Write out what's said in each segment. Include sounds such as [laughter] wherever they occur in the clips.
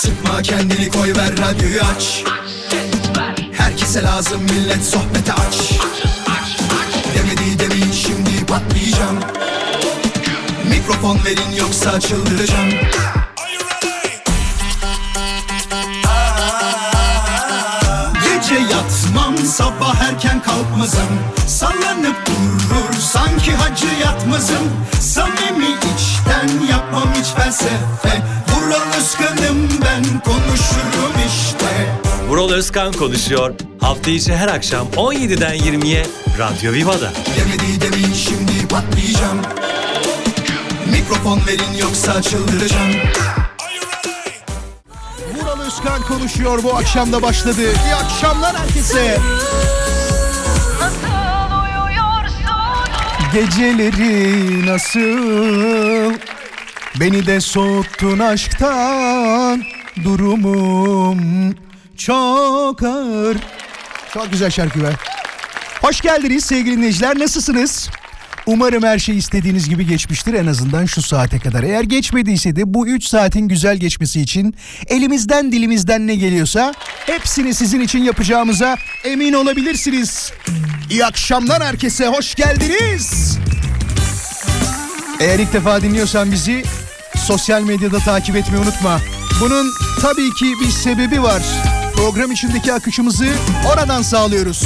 Sıkma kendini koy ver radyoyu aç. Herkese lazım millet sohbete aç. Demedi demeyin şimdi patlayacağım. Mikrofon verin yoksa çıldıracağım. Gece yatmam sabah erken kalkmazım. Sallanıp durur sanki hacı yatmazım. Samimi içten yapmam hiç felsefe Vural Özkan'ım ben konuşurum işte Vural Özkan konuşuyor. Hafta içi her akşam 17'den 20'ye Radyo Viva'da. Demedi demeyin şimdi patlayacağım Mikrofon verin yoksa çıldıracağım Vural Özkan konuşuyor bu akşam da başladı. İyi akşamlar herkese. Nasıl uyuyorsun? Geceleri nasıl Beni de soğuttun aşktan Durumum çok ağır Çok güzel şarkı be Hoş geldiniz sevgili dinleyiciler nasılsınız? Umarım her şey istediğiniz gibi geçmiştir en azından şu saate kadar. Eğer geçmediyse de bu 3 saatin güzel geçmesi için elimizden dilimizden ne geliyorsa hepsini sizin için yapacağımıza emin olabilirsiniz. İyi akşamlar herkese hoş geldiniz. Eğer ilk defa dinliyorsan bizi sosyal medyada takip etmeyi unutma. Bunun tabii ki bir sebebi var. Program içindeki akışımızı oradan sağlıyoruz.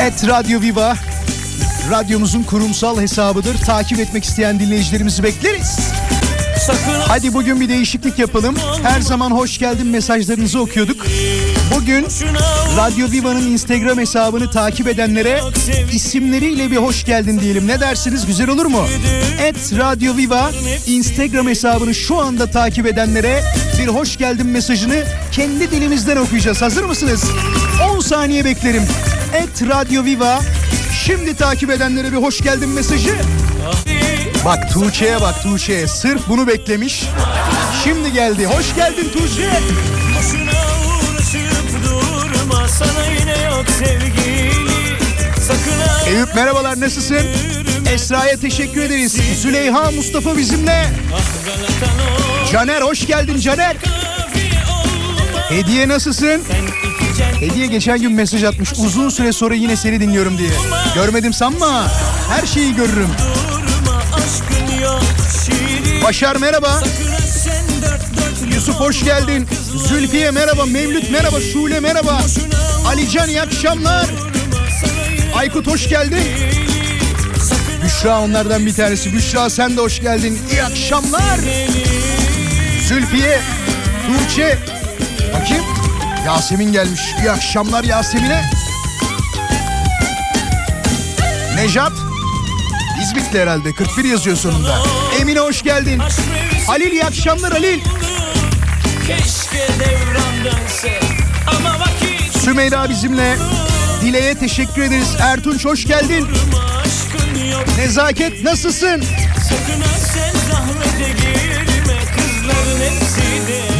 Et Radio Viva radyomuzun kurumsal hesabıdır. Takip etmek isteyen dinleyicilerimizi bekleriz. Hadi bugün bir değişiklik yapalım. Her zaman hoş geldin mesajlarınızı okuyorduk. Bugün Radyo Viva'nın Instagram hesabını takip edenlere isimleriyle bir hoş geldin diyelim. Ne dersiniz? Güzel olur mu? Et Radyo Viva Instagram hesabını şu anda takip edenlere bir hoş geldin mesajını kendi dilimizden okuyacağız. Hazır mısınız? 10 saniye beklerim. Et Radyo Viva şimdi takip edenlere bir hoş geldin mesajı. Bak Tuğçe'ye bak Tuğçe'ye. Sırf bunu beklemiş. Şimdi geldi. Hoş geldin Tuğçe. Eyüp merhabalar nasılsın? Esra'ya teşekkür ederiz. Züleyha Mustafa bizimle. O Caner hoş geldin Caner. Hediye nasılsın? Hediye geçen gün mesaj atmış. Uzun süre sonra yine seni dinliyorum diye. Görmedim sanma. Her şeyi görürüm. Başar merhaba. Yusuf hoş geldin. Zülfiye merhaba. Mevlüt merhaba. Şule merhaba. Alican iyi akşamlar. Aykut hoş geldin. Büşra onlardan bir tanesi. Büşra sen de hoş geldin. İyi akşamlar. Zülfiye, Tuğçe. Bakayım. Yasemin gelmiş. İyi akşamlar Yasemin'e. Nejat. İzmitli herhalde. 41 yazıyor sonunda. Emine hoş geldin. Halil iyi akşamlar Halil. Keşke devran Sümeyra bizimle. Dile'ye teşekkür ederiz. Ertunç hoş geldin. Nezaket nasılsın?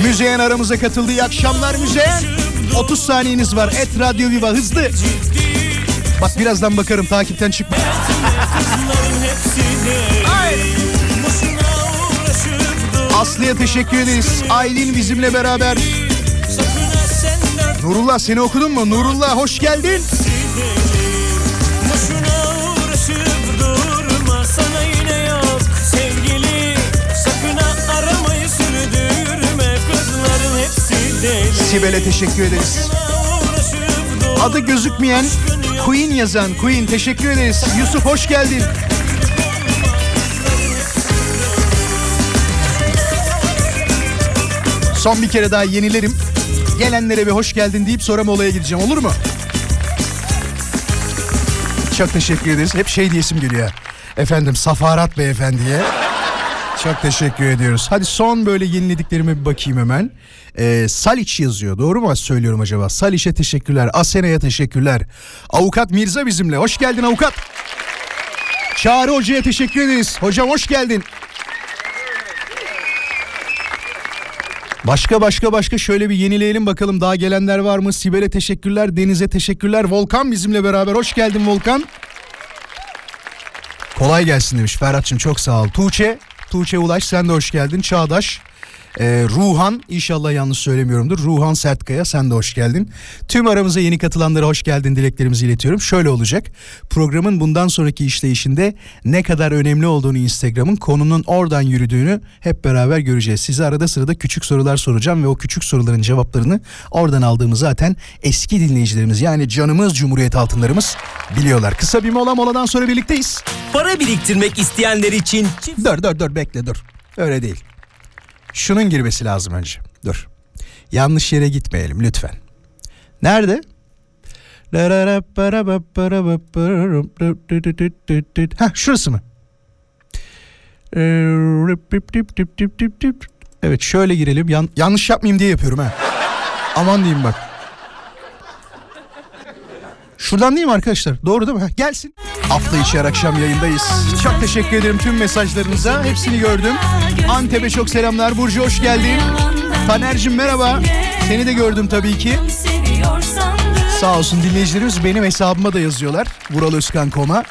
Müzeyen aramıza katıldı. İyi akşamlar Müzeyen. 30 saniyeniz var. Et Radyo Viva hızlı. Bak birazdan bakarım takipten çıkma. Aslı'ya teşekkür ederiz. Aylin bizimle beraber. Nurullah seni okudun mu? Nurullah hoş geldin. Sibel'e teşekkür ederiz. Adı gözükmeyen Queen yazan Queen teşekkür ederiz. Yusuf hoş geldin. Son bir kere daha yenilerim. Gelenlere bir hoş geldin deyip sonra molaya gideceğim olur mu? Çok teşekkür ederiz. Hep şey diyesim geliyor. Efendim Safarat Beyefendi'ye. Çok teşekkür ediyoruz. Hadi son böyle yenilediklerime bir bakayım hemen. Ee, Saliç yazıyor. Doğru mu söylüyorum acaba? Saliç'e teşekkürler. Asena'ya teşekkürler. Avukat Mirza bizimle. Hoş geldin avukat. Çağrı Hoca'ya teşekkür ederiz. Hocam hoş geldin. Başka başka başka şöyle bir yenileyelim bakalım daha gelenler var mı? Sibel'e teşekkürler, Deniz'e teşekkürler. Volkan bizimle beraber. Hoş geldin Volkan. Kolay gelsin demiş Ferhat'cığım çok sağ ol. Tuğçe, Tuğçe Ulaş sen de hoş geldin. Çağdaş. Ee, Ruhan inşallah yanlış söylemiyorumdur. Ruhan Sertkaya sen de hoş geldin. Tüm aramıza yeni katılanlara hoş geldin dileklerimizi iletiyorum. Şöyle olacak. Programın bundan sonraki işleyişinde ne kadar önemli olduğunu Instagram'ın konunun oradan yürüdüğünü hep beraber göreceğiz. Size arada sırada küçük sorular soracağım ve o küçük soruların cevaplarını oradan aldığımız zaten eski dinleyicilerimiz yani canımız Cumhuriyet altınlarımız biliyorlar. Kısa bir mola moladan sonra birlikteyiz. Para biriktirmek isteyenler için Dur dur dur bekle dur. Öyle değil. Şunun girmesi lazım önce. Dur. Yanlış yere gitmeyelim lütfen. Nerede? Ha şurası mı? Evet şöyle girelim. Yan- yanlış yapmayayım diye yapıyorum ha. Aman diyeyim bak. Şuradan değil mi arkadaşlar? Doğru değil mi? Gelsin. Hafta içi her akşam yayındayız. Çok teşekkür ederim tüm mesajlarınıza. Hepsini gördüm. Antep'e çok selamlar. Burcu hoş geldin. Taner'cim merhaba. Seni de gördüm tabii ki. Sağ olsun dinleyicilerimiz benim hesabıma da yazıyorlar. Vural Özkan Koma.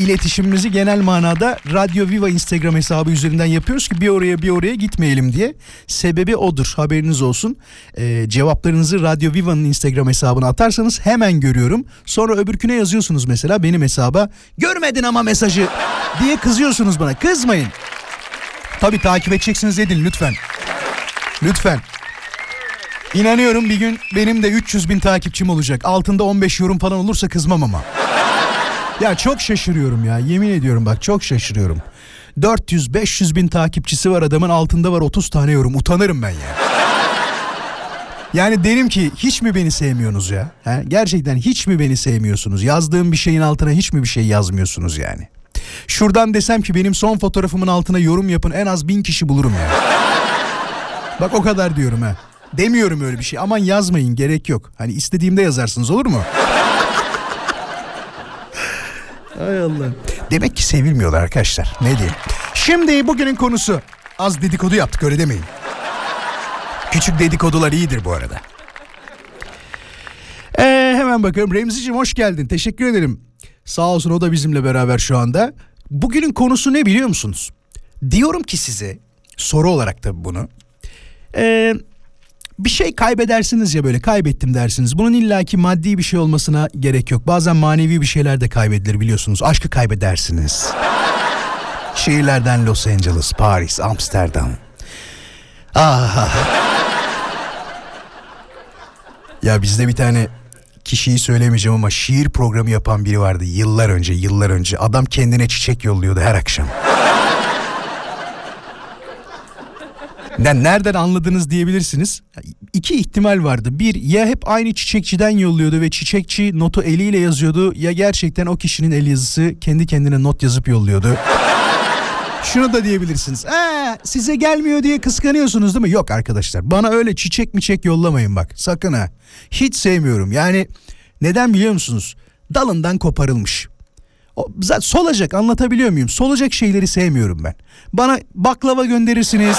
İletişimimizi genel manada Radyo Viva Instagram hesabı üzerinden yapıyoruz ki bir oraya bir oraya gitmeyelim diye. Sebebi odur haberiniz olsun. Ee, cevaplarınızı Radyo Viva'nın Instagram hesabına atarsanız hemen görüyorum. Sonra öbürküne yazıyorsunuz mesela benim hesaba. Görmedin ama mesajı diye kızıyorsunuz bana. Kızmayın. Tabii takip edeceksiniz edin lütfen. Lütfen. İnanıyorum bir gün benim de 300 bin takipçim olacak. Altında 15 yorum falan olursa kızmam ama. Ya çok şaşırıyorum ya yemin ediyorum bak çok şaşırıyorum. 400-500 bin takipçisi var adamın altında var 30 tane yorum utanırım ben ya. Yani derim ki hiç mi beni sevmiyorsunuz ya? He? Gerçekten hiç mi beni sevmiyorsunuz? Yazdığım bir şeyin altına hiç mi bir şey yazmıyorsunuz yani? Şuradan desem ki benim son fotoğrafımın altına yorum yapın en az bin kişi bulurum ya. Bak o kadar diyorum ha. Demiyorum öyle bir şey. Aman yazmayın gerek yok. Hani istediğimde yazarsınız olur mu? Hay Allah. Demek ki sevilmiyorlar arkadaşlar. Ne diyeyim? Şimdi bugünün konusu. Az dedikodu yaptık öyle demeyin. Küçük dedikodular iyidir bu arada. Ee, hemen bakalım. Remzi'cim hoş geldin. Teşekkür ederim. Sağ olsun o da bizimle beraber şu anda. Bugünün konusu ne biliyor musunuz? Diyorum ki size soru olarak tabii bunu. Ee, bir şey kaybedersiniz ya böyle kaybettim dersiniz. Bunun illaki maddi bir şey olmasına gerek yok. Bazen manevi bir şeyler de kaybedilir biliyorsunuz. Aşkı kaybedersiniz. [laughs] Şehirlerden Los Angeles, Paris, Amsterdam. Ah. Ya bizde bir tane kişiyi söylemeyeceğim ama şiir programı yapan biri vardı yıllar önce, yıllar önce. Adam kendine çiçek yolluyordu her akşam. Ne- Nereden anladınız diyebilirsiniz. İki ihtimal vardı. Bir ya hep aynı çiçekçiden yolluyordu ve çiçekçi notu eliyle yazıyordu ya gerçekten o kişinin el yazısı kendi kendine not yazıp yolluyordu. [laughs] Şunu da diyebilirsiniz. Ee, size gelmiyor diye kıskanıyorsunuz değil mi? Yok arkadaşlar. Bana öyle çiçek mi çek yollamayın bak. Sakın ha. Hiç sevmiyorum. Yani neden biliyor musunuz? Dalından koparılmış. O, solacak anlatabiliyor muyum? Solacak şeyleri sevmiyorum ben. Bana baklava gönderirsiniz.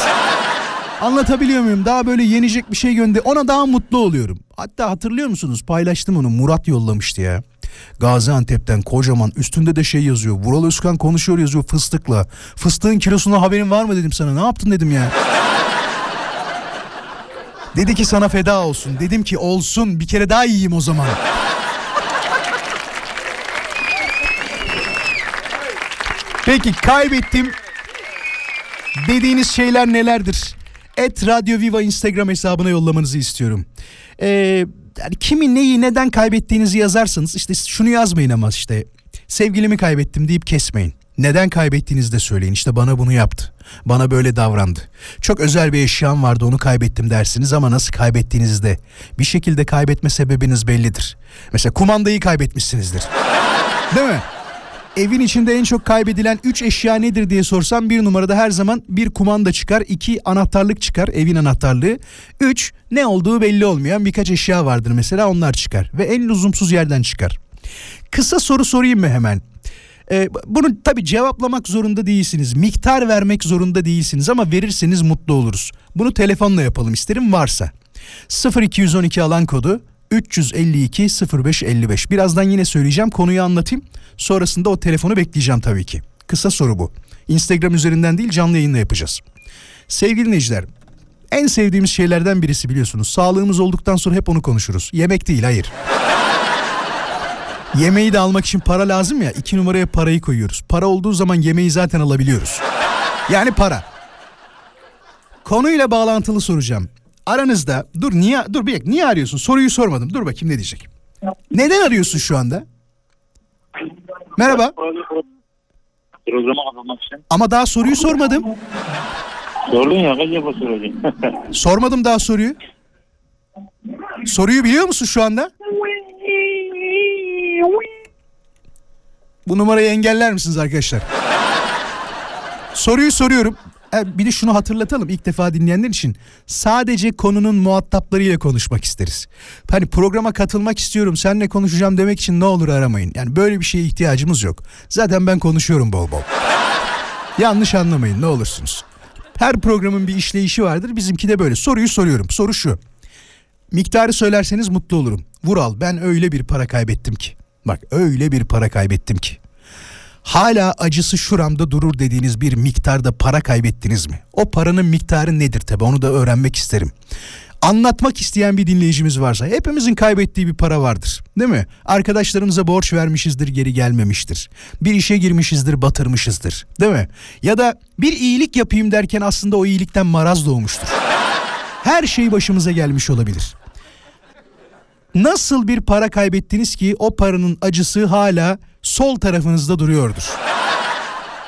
Anlatabiliyor muyum? Daha böyle yenecek bir şey gönder. Ona daha mutlu oluyorum. Hatta hatırlıyor musunuz? Paylaştım onu. Murat yollamıştı ya. Gaziantep'ten kocaman üstünde de şey yazıyor. Vural Özkan konuşuyor yazıyor fıstıkla. Fıstığın kilosuna haberin var mı dedim sana. Ne yaptın dedim ya. [laughs] Dedi ki sana feda olsun. Dedim ki olsun bir kere daha yiyeyim o zaman. Peki kaybettim dediğiniz şeyler nelerdir? Et Radyo Viva Instagram hesabına yollamanızı istiyorum. Ee, yani kimi neyi neden kaybettiğinizi yazarsanız işte şunu yazmayın ama işte sevgilimi kaybettim deyip kesmeyin. Neden kaybettiğinizi de söyleyin. İşte bana bunu yaptı. Bana böyle davrandı. Çok özel bir eşyam vardı onu kaybettim dersiniz ama nasıl kaybettiğinizi de bir şekilde kaybetme sebebiniz bellidir. Mesela kumandayı kaybetmişsinizdir. Değil mi? Evin içinde en çok kaybedilen 3 eşya nedir diye sorsam bir numarada her zaman bir kumanda çıkar, iki anahtarlık çıkar, evin anahtarlığı. Üç ne olduğu belli olmayan birkaç eşya vardır mesela onlar çıkar ve en lüzumsuz yerden çıkar. Kısa soru sorayım mı hemen? Ee, bunu tabii cevaplamak zorunda değilsiniz. Miktar vermek zorunda değilsiniz ama verirseniz mutlu oluruz. Bunu telefonla yapalım isterim varsa. 0212 alan kodu 352 0555. Birazdan yine söyleyeceğim konuyu anlatayım. Sonrasında o telefonu bekleyeceğim tabii ki. Kısa soru bu. Instagram üzerinden değil canlı yayınla yapacağız. Sevgili dinleyiciler en sevdiğimiz şeylerden birisi biliyorsunuz. Sağlığımız olduktan sonra hep onu konuşuruz. Yemek değil hayır. [laughs] Yemeği de almak için para lazım ya. iki numaraya parayı koyuyoruz. Para olduğu zaman yemeği zaten alabiliyoruz. Yani para. Konuyla bağlantılı soracağım. Aranızda dur niye dur bir niye arıyorsun? Soruyu sormadım. Dur bakayım ne diyecek. Neden arıyorsun şu anda? Merhaba. Programa katılmak için. Ama daha soruyu sormadım. Sordun ya kaç defa soracağım. [laughs] Sormadım daha soruyu. Soruyu biliyor musun şu anda? Bu numarayı engeller misiniz arkadaşlar? Soruyu soruyorum. E, Bir de şunu hatırlatalım ilk defa dinleyenler için. Sadece konunun muhataplarıyla konuşmak isteriz. Hani programa katılmak istiyorum, seninle konuşacağım demek için ne olur aramayın. Yani böyle bir şeye ihtiyacımız yok. Zaten ben konuşuyorum bol bol. [laughs] Yanlış anlamayın ne olursunuz. Her programın bir işleyişi vardır. Bizimki de böyle. Soruyu soruyorum. Soru şu. Miktarı söylerseniz mutlu olurum. Vural ben öyle bir para kaybettim ki. Bak öyle bir para kaybettim ki. Hala acısı şuramda durur dediğiniz bir miktarda para kaybettiniz mi? O paranın miktarı nedir tabi onu da öğrenmek isterim. Anlatmak isteyen bir dinleyicimiz varsa hepimizin kaybettiği bir para vardır. Değil mi? Arkadaşlarımıza borç vermişizdir geri gelmemiştir. Bir işe girmişizdir batırmışızdır. Değil mi? Ya da bir iyilik yapayım derken aslında o iyilikten maraz doğmuştur. Her şey başımıza gelmiş olabilir. Nasıl bir para kaybettiniz ki o paranın acısı hala sol tarafınızda duruyordur.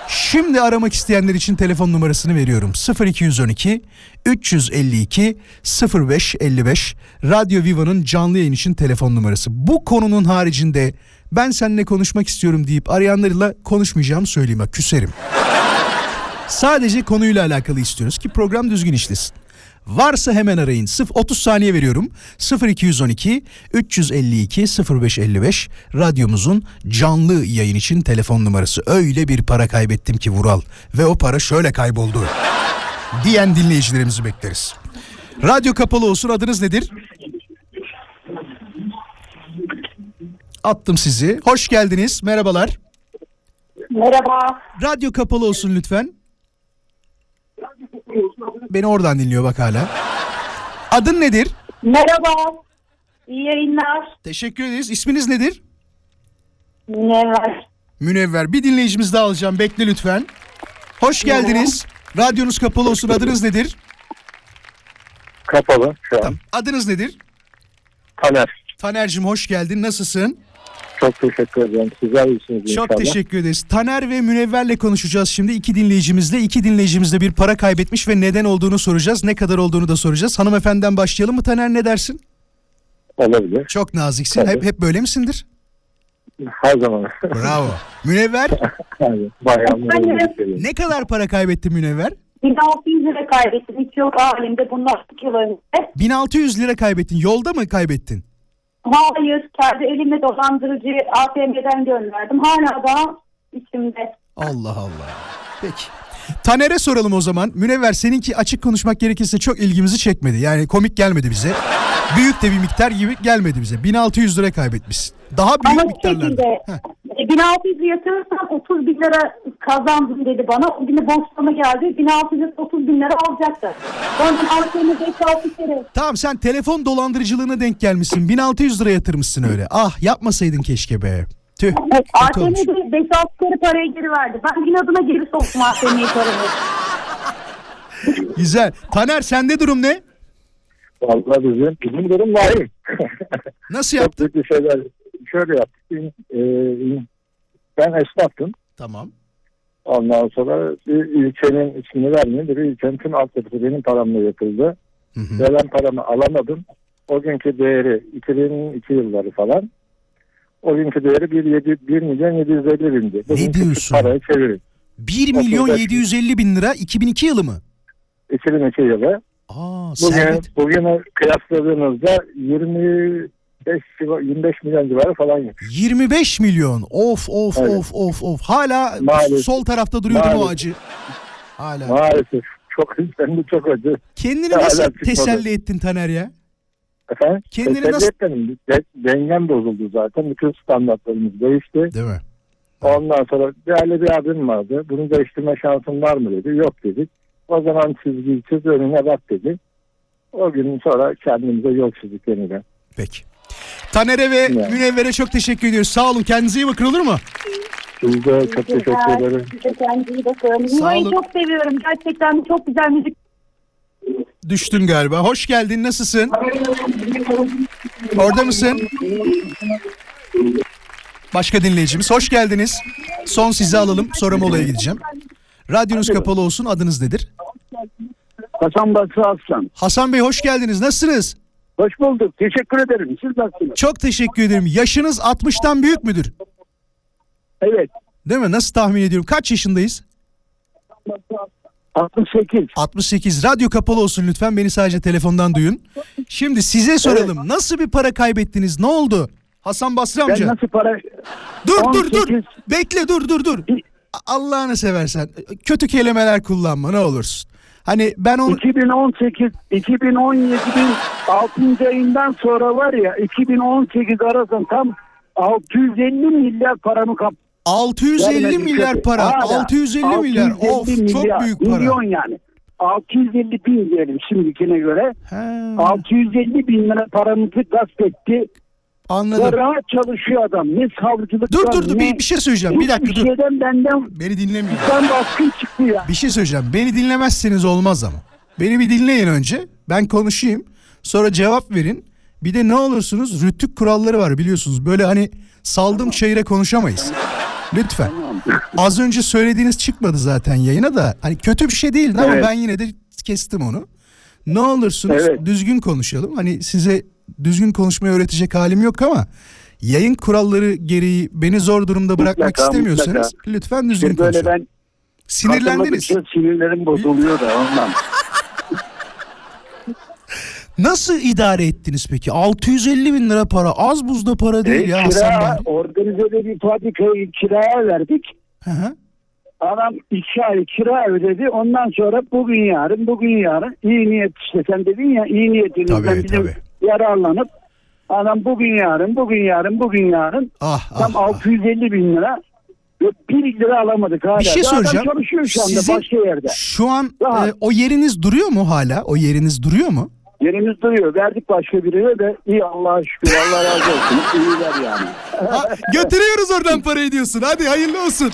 Şimdi aramak isteyenler için telefon numarasını veriyorum. 0212 352 0555 Radyo Viva'nın canlı yayın için telefon numarası. Bu konunun haricinde ben seninle konuşmak istiyorum deyip arayanlarla konuşmayacağımı söyleyeyim. Küserim. Sadece konuyla alakalı istiyoruz ki program düzgün işlesin. Varsa hemen arayın. Sıf 30 saniye veriyorum. 0212 352 0555 radyomuzun canlı yayın için telefon numarası. Öyle bir para kaybettim ki Vural ve o para şöyle kayboldu. [laughs] diyen dinleyicilerimizi bekleriz. Radyo kapalı olsun adınız nedir? Attım sizi. Hoş geldiniz. Merhabalar. Merhaba. Radyo kapalı olsun lütfen. Beni oradan dinliyor bak hala. Adın nedir? Merhaba. İyi yayınlar. Teşekkür ederiz. İsminiz nedir? Ne var? Münevver. Bir dinleyicimiz daha alacağım. Bekle lütfen. Hoş geldiniz. Radyonuz kapalı olsun. Adınız nedir? Kapalı şu an. Tamam. Adınız nedir? Taner. Taner'cim hoş geldin. Nasılsın? Çok teşekkür ederim. Sizler iyisiniz Çok inşallah. teşekkür ederiz. Taner ve Münevver'le konuşacağız şimdi. iki dinleyicimizle. İki dinleyicimiz de bir para kaybetmiş ve neden olduğunu soracağız. Ne kadar olduğunu da soracağız. Hanımefendiden başlayalım mı Taner ne dersin? Olabilir. Çok naziksin. Tabii. Hep hep böyle misindir? Her zaman. Bravo. Münevver [laughs] bayağı ne kadar para kaybettin Münevver? 1600 lira kaybettim. Hiç yok halimde bundan 2 yıl önce. 1600 lira kaybettin. Yolda mı kaybettin? Hayır. Kendi elimle dolandırıcı ATM'den gönderdim. Hala daha içimde. Allah Allah. Peki. Taner'e soralım o zaman. Münevver seninki açık konuşmak gerekirse çok ilgimizi çekmedi. Yani komik gelmedi bize. Büyük de bir miktar gibi gelmedi bize. 1600 lira kaybetmişsin. Daha büyük Ama miktarlarda. e, 1600 yatırırsam 30 bin lira kazandım dedi bana. O gün de borçlama geldi. 1630 bin lira alacaktı. Ondan ATM'de 5-6 kere. Tamam sen telefon dolandırıcılığına denk gelmişsin. 1600 lira yatırmışsın öyle. Ah yapmasaydın keşke be. Tüh. Evet. ATM'de 5-6 kere parayı geri verdi. Ben inadına geri soktum ATM'yi parayı. Güzel. Taner sende durum ne? Vallahi bizim, bizim durum vahim. [laughs] Nasıl Çok yaptın? bir şeyler. Şöyle yaptık. Ee, ben esnaftım. Tamam. Ondan sonra bir ilçenin ismini vermeyeyim. Bir ilçenin tüm altyapısı benim paramla yapıldı. Hı hı. Ve ben paramı alamadım. O günkü değeri 2002 yılları falan. O günkü değeri 1, 7, 1 milyon 750 bindi. Bugünkü diyorsun? Parayı çevirin. 1 milyon 35 750 bin lira 2002 yılı mı? 2002 yılı. Aa Bugün, servet. bugüne kıyasladığımızda 25 civa- 25 milyon civarı falan yapıyor. 25 milyon. Of of Evet. of of of. Hala Maalesef. sol tarafta duruyordu o acı. Hala. Maalesef çok de çok acı. Kendini Hala nasıl teselli ettin Taner ya? Efendim? Kendini Teselli nasıl- etmedim. De- dengem bozuldu zaten. Bütün standartlarımız değişti. Değil mi? Ondan sonra değerli bir abim vardı. Bunu değiştirme şansın var mı dedi. Yok dedik. O zaman çizgiyi çiz önüne bak dedi. O gün sonra kendimize yol çizdik yeniden. Peki. Taner'e ve Yani. Münevver'e çok teşekkür ediyoruz. Sağ olun. Kendinize iyi bakın olur mu? Biz de çok teşekkür ederim. Siz de kendinize iyi bakın. Sağ Yuvayı olun. çok seviyorum. Gerçekten çok güzel müzik. Düştün galiba. Hoş geldin. Nasılsın? Orada mısın? Başka dinleyicimiz. Hoş geldiniz. Son sizi alalım. Sonra molaya gideceğim. Radyonuz kapalı olsun. Adınız nedir? Hasan Basri Aslan. Hasan Bey hoş geldiniz. Nasılsınız? Hoş bulduk. Teşekkür ederim. Siz nasılsınız? Çok teşekkür ederim. Yaşınız 60'tan büyük müdür? Evet. Değil mi? Nasıl tahmin ediyorum? Kaç yaşındayız? 68. 68. Radyo kapalı olsun lütfen. Beni sadece telefondan duyun. Şimdi size soralım. Nasıl bir para kaybettiniz? Ne oldu? Hasan Basri Ben amca. nasıl para... Dur dur dur. 18 Bekle dur dur dur. Allah'ını seversen. Kötü kelimeler kullanma ne olursun. Hani ben onu 2018 2017'in 6. ayından sonra var ya 2018 arasında tam 650 milyar paramı kap. 650 vermedim milyar kötü. para. Hala 650 milyar. 650 Of çok milyar. büyük para. Milyon yani. 650 bin diyelim şimdikine göre. He, 650 bin lira paramızı gasp etti. Anladım. rahat çalışıyor adam. Ne savcılıktan Dur dur dur ne... bir, bir şey söyleyeceğim. Bir dakika dur. şeyden benden Beni dinlemiyor. ben baskın çıktı ya. Bir şey söyleyeceğim. Beni dinlemezseniz olmaz ama. Beni bir dinleyin önce. Ben konuşayım. Sonra cevap verin. Bir de ne olursunuz rütük kuralları var biliyorsunuz. Böyle hani saldım çayıra konuşamayız. Lütfen. Az önce söylediğiniz çıkmadı zaten yayına da. Hani kötü bir şey değil ama Evet. ben yine de kestim onu. Ne olursunuz Evet. düzgün konuşalım. Hani size düzgün konuşmayı öğretecek halim yok ama yayın kuralları gereği beni zor durumda bırakmak Mutlaka, istemiyorsanız lütfen düzgün İşte konuşalım. ben Sinirlendiniz. sinirlerim bozuluyor da ondan. [laughs] Nasıl idare ettiniz peki? 650 bin lira para az buzda para değil E, ya Hasan kira, Bey. organize bir fabrikayı kiraya verdik. Hı hı. Adam iki ay kira ödedi. Ondan sonra bugün yarın, bugün yarın iyi niyet işte sen dedin ya iyi niyetinizden Tabii, bizim tabii. Yararlanıp adam bugün yarın, bugün yarın, bugün yarın Ah, ah, tam ah. 650 bin lira bir lira alamadık hala. Bir şey adam soracağım. çalışıyor şu anda Sizin başka yerde. şu an e, o yeriniz duruyor mu hala? O yeriniz duruyor mu? Yerimiz duruyor. Verdik başka birine de iyi Allah'a şükür. Allah razı olsun. [laughs] İyiler yani. Ha, götürüyoruz oradan parayı diyorsun. Hadi hayırlı olsun.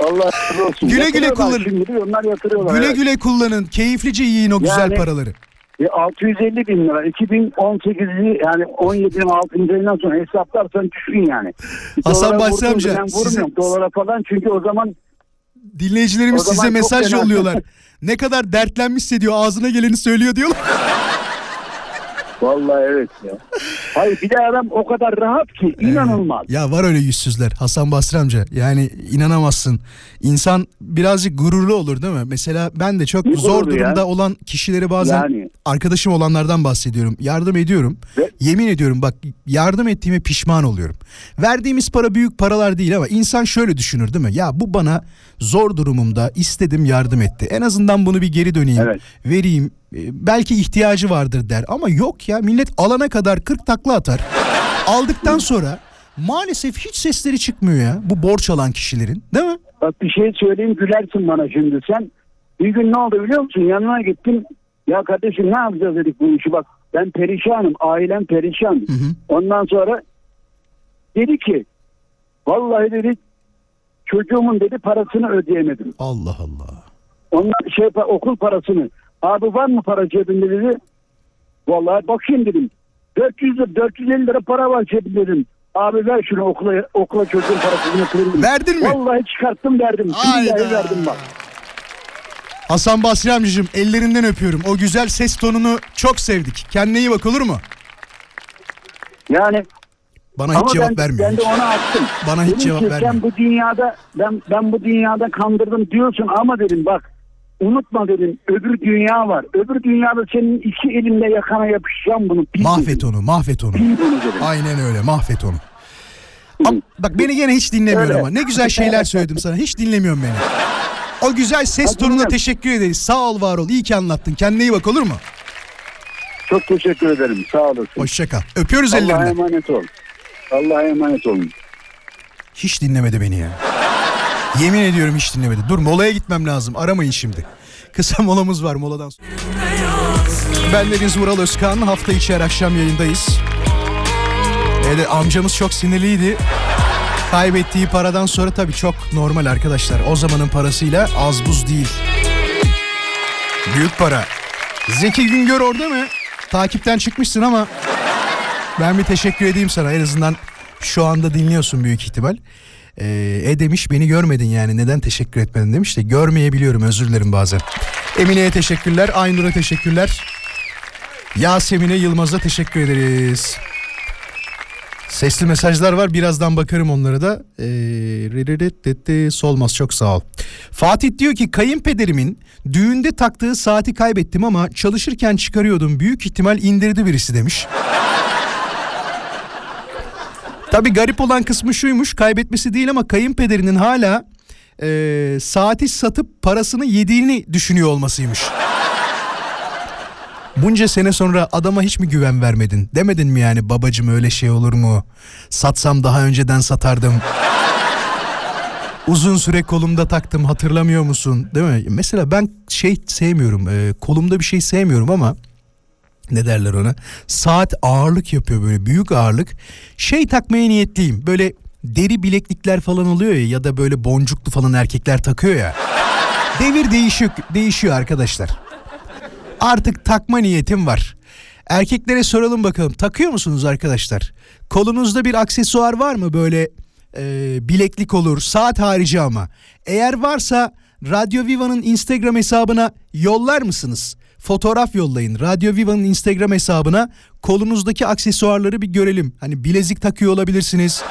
Allah razı olsun. Güle güle kullanın. Şimdi onlar yatırıyorlar. Güle evet. güle kullanın. Keyiflice yiyin o güzel Yani- paraları. E, 650 bin lira. 2018'i yani 17'nin 6. ayından sonra hesaplarsan düşün yani. Hasan Dolara Basri amca, Ben size- dolara falan çünkü o zaman Dinleyicilerimiz O zaman size çok mesaj yolluyorlar. [laughs] ne kadar dertlenmişse diyor ağzına geleni söylüyor diyorlar. vallahi evet ya. [laughs] Hayır bir de adam o kadar rahat ki inanılmaz. Ya var öyle yüzsüzler Hasan Basri amca. Yani inanamazsın. İnsan birazcık gururlu olur değil mi? Mesela ben de çok Ne zor gururu ya? durumda olan kişileri bazen Yani. arkadaşım olanlardan bahsediyorum. Yardım ediyorum. Ve- Yemin ediyorum bak yardım ettiğime pişman oluyorum. Verdiğimiz para büyük paralar değil ama insan şöyle düşünür değil mi? Ya bu bana zor durumumda istedim yardım etti. En azından bunu bir geri döneyim, Evet. vereyim. E, Belki ihtiyacı vardır der. Ama yok ya millet alana kadar 40 takla atar. Aldıktan sonra maalesef hiç sesleri çıkmıyor ya bu borç alan kişilerin değil mi? Bak bir şey söyleyeyim gülersin bana şimdi sen. Bir gün ne oldu biliyor musun? Yanına gittim. Ya kardeşim ne yapacağız dedik bu işi bak. Ben perişanım. Ailem perişan. Hı hı. Ondan sonra dedi ki vallahi dedi çocuğumun dedi parasını ödeyemedim. Allah Allah. Ondan şey okul parasını. Abi var mı para cebinde dedi. Vallahi bakayım dedim. 400 lira, 450 lira para var cebimde dedim. Abi ver şunu okula okula çocuğun parasını dedim. Verdin mi? Vallahi çıkarttım verdim. Hayda. Billahi verdim bak. Hasan Basri amcacığım ellerinden öpüyorum. O güzel ses tonunu çok sevdik. Kendine iyi bak olur mu? Yani Bana hiç cevap ben, vermiyor. ben de ona attım. Bana hiç Dedim cevap ki, vermiyor. Sen bu dünyada ben ben bu dünyada kandırdım diyorsun ama dedim bak unutma dedim öbür dünya var. Öbür dünyada senin iki elimle yakana yapışacağım bunu. Bil Mahvet onu, mahvet onu. Aynen öyle, mahvet onu. Am- bak beni gene hiç dinlemiyor Öyle. ama. Ne güzel şeyler söyledim sana. Hiç dinlemiyorum beni. O güzel ses tonuna teşekkür ederiz. Sağ ol, var ol. İyi ki anlattın. Kendine iyi bak olur mu? Çok teşekkür ederim. Sağ olasın. Hoşça kal. Öpüyoruz Allah'a ellerinden. emanet ol. Allah'a emanet olun. Hiç dinlemedi beni ya. Yemin ediyorum hiç dinlemedi. Dur molaya gitmem lazım. Aramayın şimdi. Kısa molamız var moladan sonra. Ben Deniz Vural Özkan. Hafta içi her akşam yayındayız. Evet amcamız çok sinirliydi. Kaybettiği paradan sonra tabii çok normal arkadaşlar. O zamanın parasıyla az buz değil. Büyük para. Zeki Güngör orada mı? Takipten çıkmışsın ama ben bir teşekkür edeyim sana. En azından şu anda dinliyorsun büyük ihtimal. Ee, e demiş beni görmedin yani neden teşekkür etmedin demiş de görmeyebiliyorum özür dilerim bazen. Emine'ye teşekkürler, Aynur'a teşekkürler. Yasemin'e Yılmaz'a teşekkür ederiz. Sesli mesajlar var birazdan bakarım onlara da. Ee, solmaz çok sağ ol. Fatih diyor ki kayınpederimin düğünde taktığı saati kaybettim ama çalışırken çıkarıyordum. Büyük ihtimal indirdi birisi demiş. Tabi garip olan kısmı şuymuş kaybetmesi değil ama kayınpederinin hala e, saati satıp parasını yediğini düşünüyor olmasıymış. Bunca sene sonra adama hiç mi güven vermedin? Demedin mi yani babacım öyle şey olur mu? Satsam daha önceden satardım. Uzun süre kolumda taktım hatırlamıyor musun? Değil mi? Mesela ben şey sevmiyorum. E, kolumda bir şey sevmiyorum ama ne derler ona? Saat ağırlık yapıyor böyle büyük ağırlık. Şey takmaya niyetliyim. Böyle deri bileklikler falan oluyor ya ya da böyle boncuklu falan erkekler takıyor ya. Devir değişiyor, değişiyor arkadaşlar. Artık takma niyetim var. Erkeklere soralım bakalım takıyor musunuz arkadaşlar? Kolunuzda bir aksesuar var mı böyle e, bileklik olur saat harici ama. Eğer varsa Radyo Viva'nın Instagram hesabına yollar mısınız? Fotoğraf yollayın. Radyo Viva'nın Instagram hesabına kolunuzdaki aksesuarları bir görelim. Hani bilezik takıyor olabilirsiniz.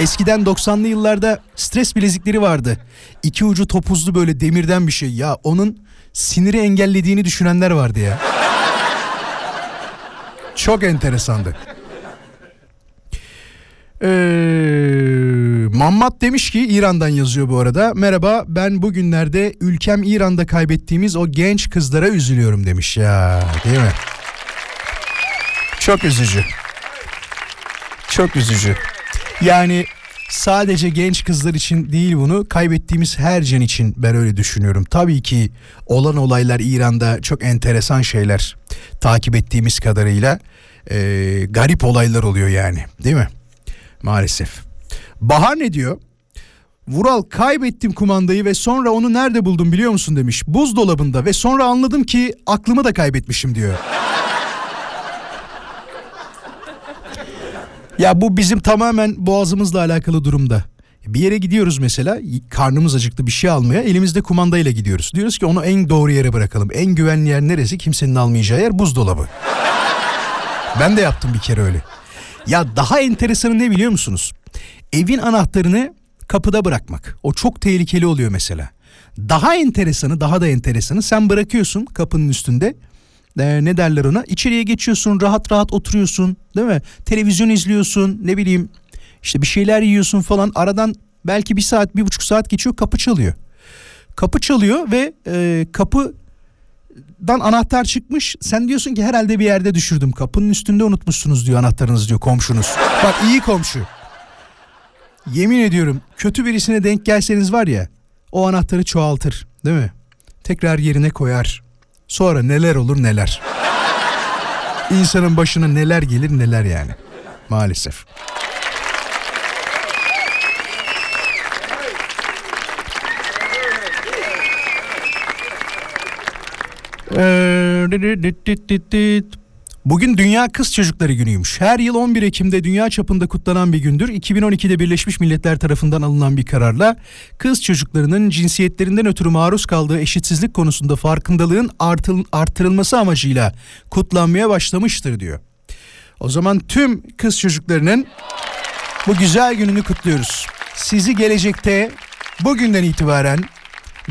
Eskiden 90'lı yıllarda stres bilezikleri vardı. İki ucu topuzlu böyle demirden bir şey. Ya onun siniri engellediğini düşünenler vardı ya. Çok enteresandı. Ee, Mammat demiş ki İran'dan yazıyor bu arada. Merhaba ben bugünlerde ülkem İran'da kaybettiğimiz o genç kızlara üzülüyorum demiş ya değil mi? Çok üzücü. Çok üzücü. Yani sadece genç kızlar için değil bunu kaybettiğimiz her can için ben öyle düşünüyorum. Tabii ki olan olaylar İran'da çok enteresan şeyler takip ettiğimiz kadarıyla e, garip olaylar oluyor yani değil mi? Maalesef. Bahar ne diyor? Vural kaybettim kumandayı ve sonra onu nerede buldum biliyor musun demiş. Buzdolabında ve sonra anladım ki aklımı da kaybetmişim diyor. [laughs] ya bu bizim tamamen boğazımızla alakalı durumda. Bir yere gidiyoruz mesela karnımız acıktı bir şey almaya elimizde kumandayla gidiyoruz. Diyoruz ki onu en doğru yere bırakalım. En güvenli yer neresi kimsenin almayacağı yer buzdolabı. Ben de yaptım bir kere öyle. Ya daha enteresanı ne biliyor musunuz? Evin anahtarını kapıda bırakmak. O çok tehlikeli oluyor mesela. Daha enteresanı, daha da enteresanı sen bırakıyorsun kapının üstünde. Ee, ne derler ona? İçeriye geçiyorsun, rahat rahat oturuyorsun, değil mi? Televizyon izliyorsun, ne bileyim işte bir şeyler yiyorsun falan. Aradan belki bir saat, bir buçuk saat geçiyor, kapı çalıyor. Kapı çalıyor ve e, kapı dan anahtar çıkmış. Sen diyorsun ki herhalde bir yerde düşürdüm. Kapının üstünde unutmuşsunuz diyor anahtarınız diyor komşunuz. Bak iyi komşu. Yemin ediyorum kötü birisine denk gelseniz var ya o anahtarı çoğaltır değil mi? Tekrar yerine koyar. Sonra neler olur neler. İnsanın başına neler gelir neler yani. Maalesef. Bugün Dünya Kız Çocukları Günü'ymüş. Her yıl 11 Ekim'de dünya çapında kutlanan bir gündür. 2012'de Birleşmiş Milletler tarafından alınan bir kararla kız çocuklarının cinsiyetlerinden ötürü maruz kaldığı eşitsizlik konusunda farkındalığın artırılması amacıyla kutlanmaya başlamıştır diyor. O zaman tüm kız çocuklarının bu güzel gününü kutluyoruz. Sizi gelecekte bugünden itibaren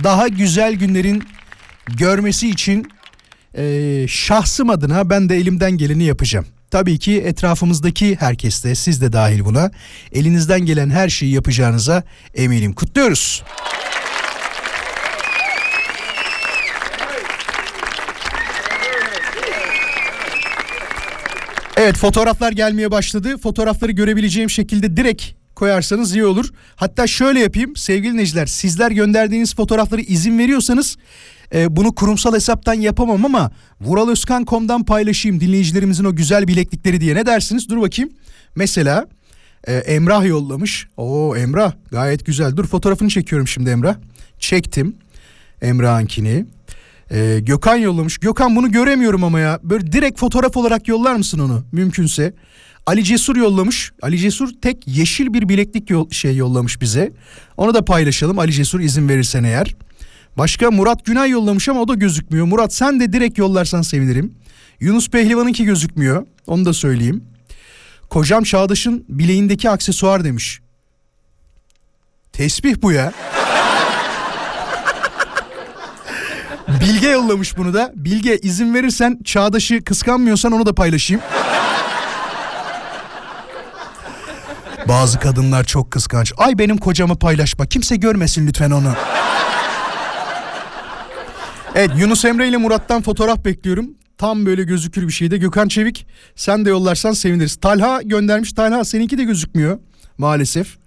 daha güzel günlerin görmesi için e, şahsım adına ben de elimden geleni yapacağım. Tabii ki etrafımızdaki herkes de siz de dahil buna elinizden gelen her şeyi yapacağınıza eminim. Kutluyoruz. Evet fotoğraflar gelmeye başladı. Fotoğrafları görebileceğim şekilde direkt koyarsanız iyi olur. Hatta şöyle yapayım sevgili dinleyiciler sizler gönderdiğiniz fotoğrafları izin veriyorsanız e, bunu kurumsal hesaptan yapamam ama vuraloskan.com'dan paylaşayım dinleyicilerimizin o güzel bileklikleri diye ne dersiniz? Dur bakayım. Mesela e, Emrah yollamış. Oo Emrah gayet güzel. Dur fotoğrafını çekiyorum şimdi Emrah. Çektim Emrah'ınkini. E, Gökhan yollamış. Gökhan bunu göremiyorum ama ya. Böyle direkt fotoğraf olarak yollar mısın onu mümkünse? Ali Cesur yollamış. Ali Cesur tek yeşil bir bileklik yol, şey yollamış bize. Onu da paylaşalım Ali Cesur izin verirsen eğer. Başka Murat Günay yollamış ama o da gözükmüyor. Murat sen de direkt yollarsan sevinirim. Yunus Pehlivan'ınki gözükmüyor. Onu da söyleyeyim. Kocam Çağdaş'ın bileğindeki aksesuar demiş. Tesbih bu ya. [laughs] Bilge yollamış bunu da. Bilge izin verirsen Çağdaş'ı kıskanmıyorsan onu da paylaşayım. Bazı kadınlar çok kıskanç. Ay benim kocamı paylaşma. Kimse görmesin lütfen onu. Evet Yunus Emre ile Murat'tan fotoğraf bekliyorum. Tam böyle gözükür bir şeyde. Gökhan Çevik sen de yollarsan seviniriz. Talha göndermiş. Talha seninki de gözükmüyor maalesef.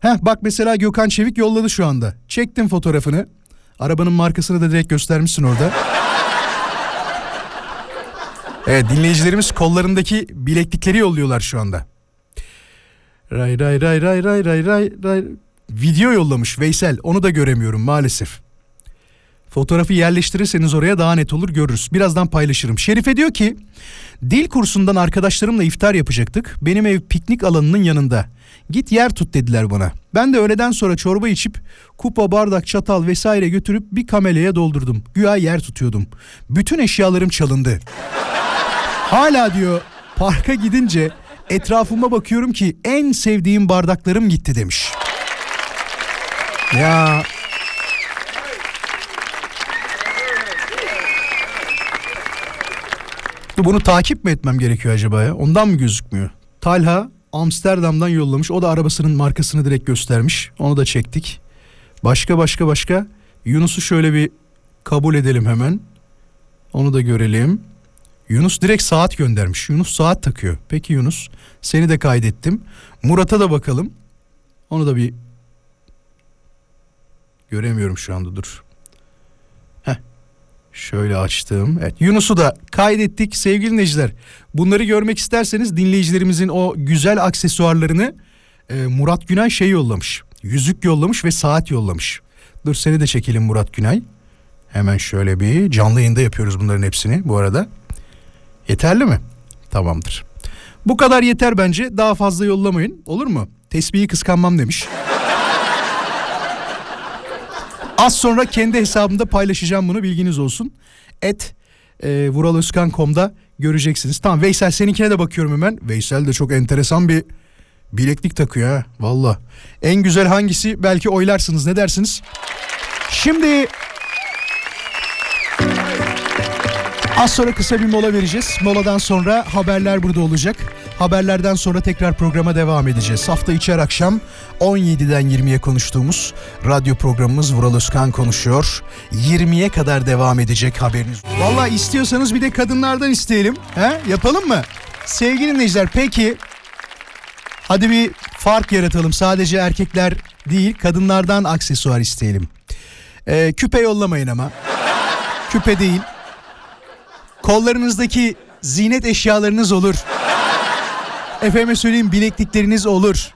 Heh bak mesela Gökhan Çevik yolladı şu anda. Çektim fotoğrafını. Arabanın markasını da direkt göstermişsin orada. Evet dinleyicilerimiz kollarındaki bileklikleri yolluyorlar şu anda. Ray ray ray ray ray ray ray ray. Video yollamış Veysel. Onu da göremiyorum maalesef. Fotoğrafı yerleştirirseniz oraya daha net olur görürüz. Birazdan paylaşırım. Şerife diyor ki dil kursundan arkadaşlarımla iftar yapacaktık. Benim ev piknik alanının yanında. Git yer tut dediler bana. Ben de öğleden sonra çorba içip kupa, bardak, çatal vesaire götürüp bir kameleye doldurdum. Güya yer tutuyordum. Bütün eşyalarım çalındı. Hala diyor parka gidince etrafıma bakıyorum ki en sevdiğim bardaklarım gitti demiş. Ya Bunu takip mi etmem gerekiyor acaba ya? Ondan mı gözükmüyor? Talha Amsterdam'dan yollamış. O da arabasının markasını direkt göstermiş. Onu da çektik. Başka başka başka. Yunus'u şöyle bir kabul edelim hemen. Onu da görelim. Yunus direkt saat göndermiş. Yunus saat takıyor. Peki Yunus seni de kaydettim. Murat'a da bakalım. Onu da bir göremiyorum şu anda dur. Şöyle açtım. Evet Yunus'u da kaydettik sevgili dinleyiciler. Bunları görmek isterseniz dinleyicilerimizin o güzel aksesuarlarını e, Murat Günay şey yollamış. Yüzük yollamış ve saat yollamış. Dur seni de çekelim Murat Günay. Hemen şöyle bir canlı yayında yapıyoruz bunların hepsini bu arada. Yeterli mi? Tamamdır. Bu kadar yeter bence. Daha fazla yollamayın. Olur mu? Tesbihi kıskanmam demiş. Az sonra kendi hesabımda paylaşacağım bunu bilginiz olsun. Et e, vuraloskan.com'da göreceksiniz. Tamam Veysel seninkine de bakıyorum hemen. Veysel de çok enteresan bir bileklik takıyor ha. Valla. En güzel hangisi belki oylarsınız ne dersiniz? Şimdi Az sonra kısa bir mola vereceğiz. Moladan sonra haberler burada olacak. Haberlerden sonra tekrar programa devam edeceğiz. Hafta içi her akşam 17'den 20'ye konuştuğumuz radyo programımız Vural Özkan konuşuyor. 20'ye kadar devam edecek haberiniz. Valla istiyorsanız bir de kadınlardan isteyelim. He? Yapalım mı? Sevgili dinleyiciler peki hadi bir fark yaratalım. Sadece erkekler değil kadınlardan aksesuar isteyelim. Ee, küpe yollamayın ama. Küpe değil. Kollarınızdaki zinet eşyalarınız olur. Efendime söyleyeyim bileklikleriniz olur.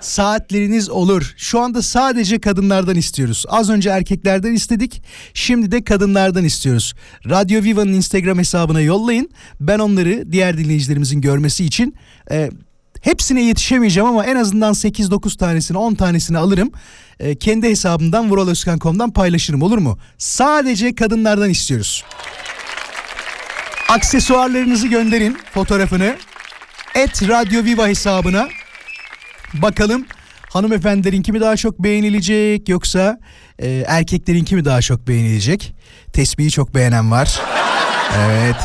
Saatleriniz olur. Şu anda sadece kadınlardan istiyoruz. Az önce erkeklerden istedik. Şimdi de kadınlardan istiyoruz. Radyo Viva'nın Instagram hesabına yollayın. Ben onları diğer dinleyicilerimizin görmesi için e, hepsine yetişemeyeceğim ama en azından 8-9 tanesini 10 tanesini alırım. E, kendi hesabımdan vuraloskan.com'dan paylaşırım olur mu? Sadece kadınlardan istiyoruz. Aksesuarlarınızı gönderin fotoğrafını. Et Radyo Viva hesabına. Bakalım hanımefendilerinki mi daha çok beğenilecek yoksa e, erkeklerinki mi daha çok beğenilecek? Tesbihi çok beğenen var. Evet.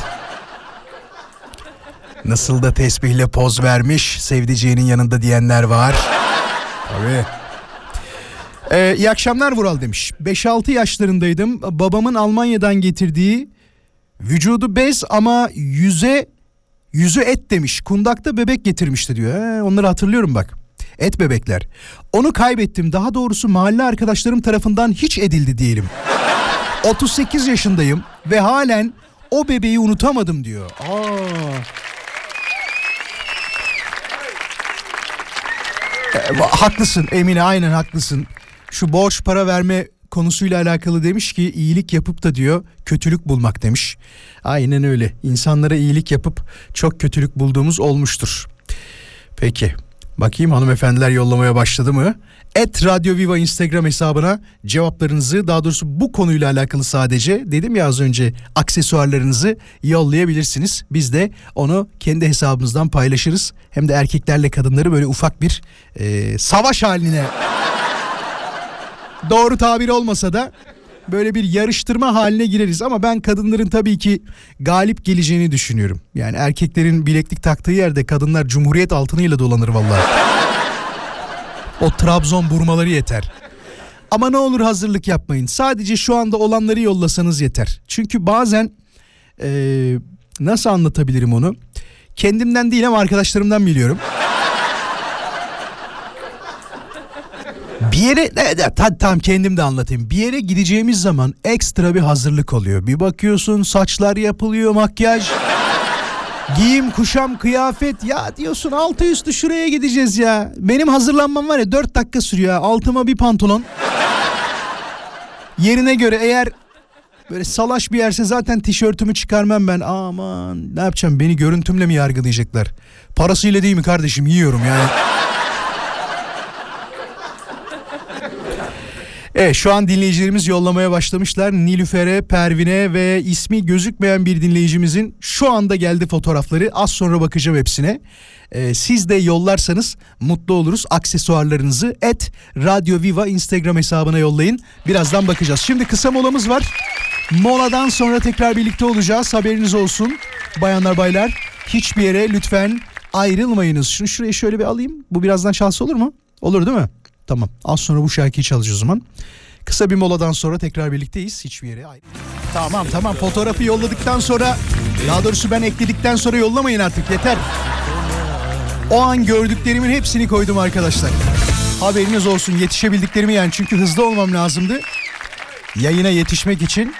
Nasıl da tesbihle poz vermiş sevdiceğinin yanında diyenler var. Tabii. Ee, iyi akşamlar Vural demiş. 5-6 yaşlarındaydım. Babamın Almanya'dan getirdiği Vücudu bez ama yüze yüzü et demiş. Kundakta bebek getirmişti diyor. He, onları hatırlıyorum bak. Et bebekler. Onu kaybettim. Daha doğrusu mahalle arkadaşlarım tarafından hiç edildi diyelim. [laughs] 38 yaşındayım ve halen o bebeği unutamadım diyor. Aa. E, haklısın Emine aynen haklısın. Şu borç para verme konusuyla alakalı demiş ki iyilik yapıp da diyor kötülük bulmak demiş. Aynen öyle. İnsanlara iyilik yapıp çok kötülük bulduğumuz olmuştur. Peki. Bakayım hanımefendiler yollamaya başladı mı? Et Radyo Viva Instagram hesabına cevaplarınızı daha doğrusu bu konuyla alakalı sadece dedim ya az önce aksesuarlarınızı yollayabilirsiniz. Biz de onu kendi hesabımızdan paylaşırız. Hem de erkeklerle kadınları böyle ufak bir e, savaş haline doğru tabir olmasa da böyle bir yarıştırma haline gireriz ama ben kadınların tabii ki galip geleceğini düşünüyorum. Yani erkeklerin bileklik taktığı yerde kadınlar cumhuriyet altınıyla dolanır vallahi. O Trabzon burmaları yeter. Ama ne olur hazırlık yapmayın. Sadece şu anda olanları yollasanız yeter. Çünkü bazen ee, nasıl anlatabilirim onu? Kendimden değil ama arkadaşlarımdan biliyorum. Bir yere ne, ne, ta- tamam kendim de anlatayım. Bir yere gideceğimiz zaman ekstra bir hazırlık oluyor. Bir bakıyorsun saçlar yapılıyor, makyaj. Giyim, kuşam, kıyafet ya diyorsun altı üstü şuraya gideceğiz ya. Benim hazırlanmam var ya 4 dakika sürüyor. Altıma bir pantolon. Yerine göre eğer böyle salaş bir yerse zaten tişörtümü çıkarmam ben. Aman ne yapacağım beni görüntümle mi yargılayacaklar? Parasıyla değil mi kardeşim yiyorum yani. Evet şu an dinleyicilerimiz yollamaya başlamışlar. Nilüfer'e, Pervin'e ve ismi gözükmeyen bir dinleyicimizin şu anda geldi fotoğrafları. Az sonra bakacağım hepsine. Ee, siz de yollarsanız mutlu oluruz. Aksesuarlarınızı et Radyo Viva Instagram hesabına yollayın. Birazdan bakacağız. Şimdi kısa molamız var. Moladan sonra tekrar birlikte olacağız. Haberiniz olsun. Bayanlar baylar hiçbir yere lütfen ayrılmayınız. Şunu şuraya şöyle bir alayım. Bu birazdan çalsa olur mu? Olur değil mi? Tamam. Az sonra bu şarkıyı çalacağız o zaman. Kısa bir moladan sonra tekrar birlikteyiz. Hiçbir yere ayrı. Tamam tamam fotoğrafı yolladıktan sonra daha doğrusu ben ekledikten sonra yollamayın artık yeter. O an gördüklerimin hepsini koydum arkadaşlar. Haberiniz olsun yetişebildiklerimi yani çünkü hızlı olmam lazımdı. Yayına yetişmek için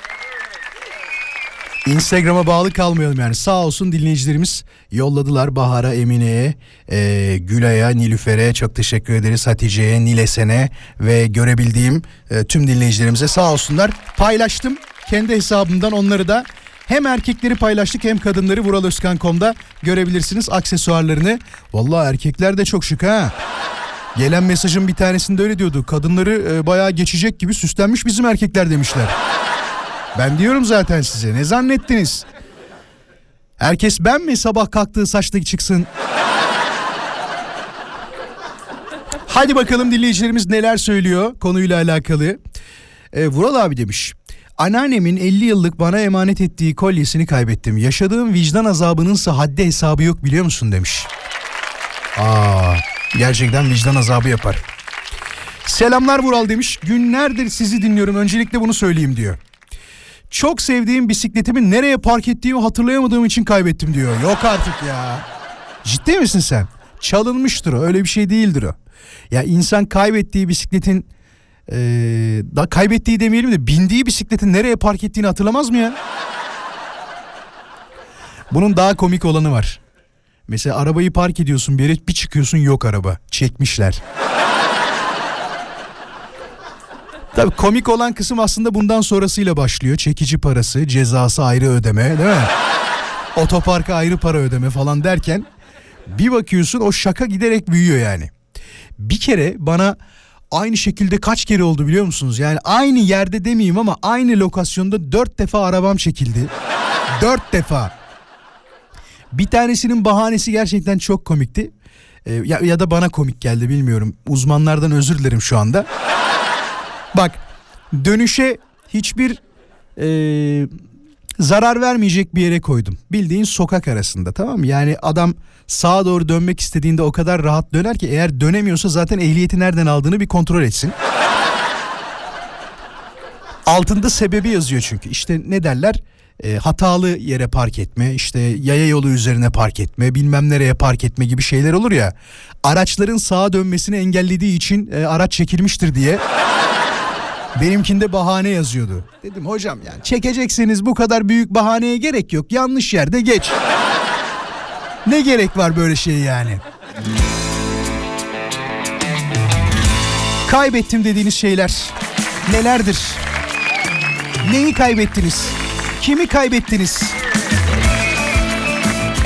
Instagram'a bağlı kalmayalım yani. Sağ olsun dinleyicilerimiz yolladılar Bahar'a, Emine'ye, e, Gülay'a, Nilüfer'e çok teşekkür ederiz. Hatice'ye, Nilesen'e ve görebildiğim e, tüm dinleyicilerimize sağ olsunlar. Paylaştım kendi hesabımdan onları da hem erkekleri paylaştık hem kadınları vuraloskan.com'da görebilirsiniz aksesuarlarını. Vallahi erkekler de çok şık ha. Gelen mesajın bir tanesinde öyle diyordu. Kadınları e, bayağı geçecek gibi süslenmiş bizim erkekler demişler. Ben diyorum zaten size ne zannettiniz? Herkes ben mi sabah kalktığı saçta çıksın? Hadi bakalım dinleyicilerimiz neler söylüyor konuyla alakalı. Ee, Vural abi demiş. Anneannemin 50 yıllık bana emanet ettiği kolyesini kaybettim. Yaşadığım vicdan azabınınsa haddi hesabı yok biliyor musun demiş. Aa, gerçekten vicdan azabı yapar. Selamlar Vural demiş. Günlerdir sizi dinliyorum. Öncelikle bunu söyleyeyim diyor. Çok sevdiğim bisikletimi nereye park ettiğimi hatırlayamadığım için kaybettim diyor. Yok artık ya. Ciddi misin sen? Çalınmıştır o. Öyle bir şey değildir o. Ya insan kaybettiği bisikletin ee, da kaybettiği demeyelim de bindiği bisikletin nereye park ettiğini hatırlamaz mı ya? Bunun daha komik olanı var. Mesela arabayı park ediyorsun bir yere bir çıkıyorsun yok araba. Çekmişler. Tabii komik olan kısım aslında bundan sonrasıyla başlıyor. Çekici parası, cezası ayrı ödeme değil mi? Otoparka ayrı para ödeme falan derken bir bakıyorsun o şaka giderek büyüyor yani. Bir kere bana aynı şekilde kaç kere oldu biliyor musunuz? Yani aynı yerde demeyeyim ama aynı lokasyonda dört defa arabam çekildi. dört defa. Bir tanesinin bahanesi gerçekten çok komikti. Ee, ya, ya da bana komik geldi bilmiyorum. Uzmanlardan özür dilerim şu anda. Bak dönüşe hiçbir e, zarar vermeyecek bir yere koydum. Bildiğin sokak arasında tamam mı? Yani adam sağa doğru dönmek istediğinde o kadar rahat döner ki eğer dönemiyorsa zaten ehliyeti nereden aldığını bir kontrol etsin. Altında sebebi yazıyor çünkü. İşte ne derler? e, hatalı yere park etme, işte yaya yolu üzerine park etme, bilmem nereye park etme gibi şeyler olur ya. Araçların sağa dönmesini engellediği için e, araç çekilmiştir diye benimkinde bahane yazıyordu. Dedim hocam yani çekecekseniz bu kadar büyük bahaneye gerek yok. Yanlış yerde geç. [laughs] Ne gerek var böyle şey yani? Kaybettim dediğiniz şeyler nelerdir? Neyi kaybettiniz? Kimi kaybettiniz?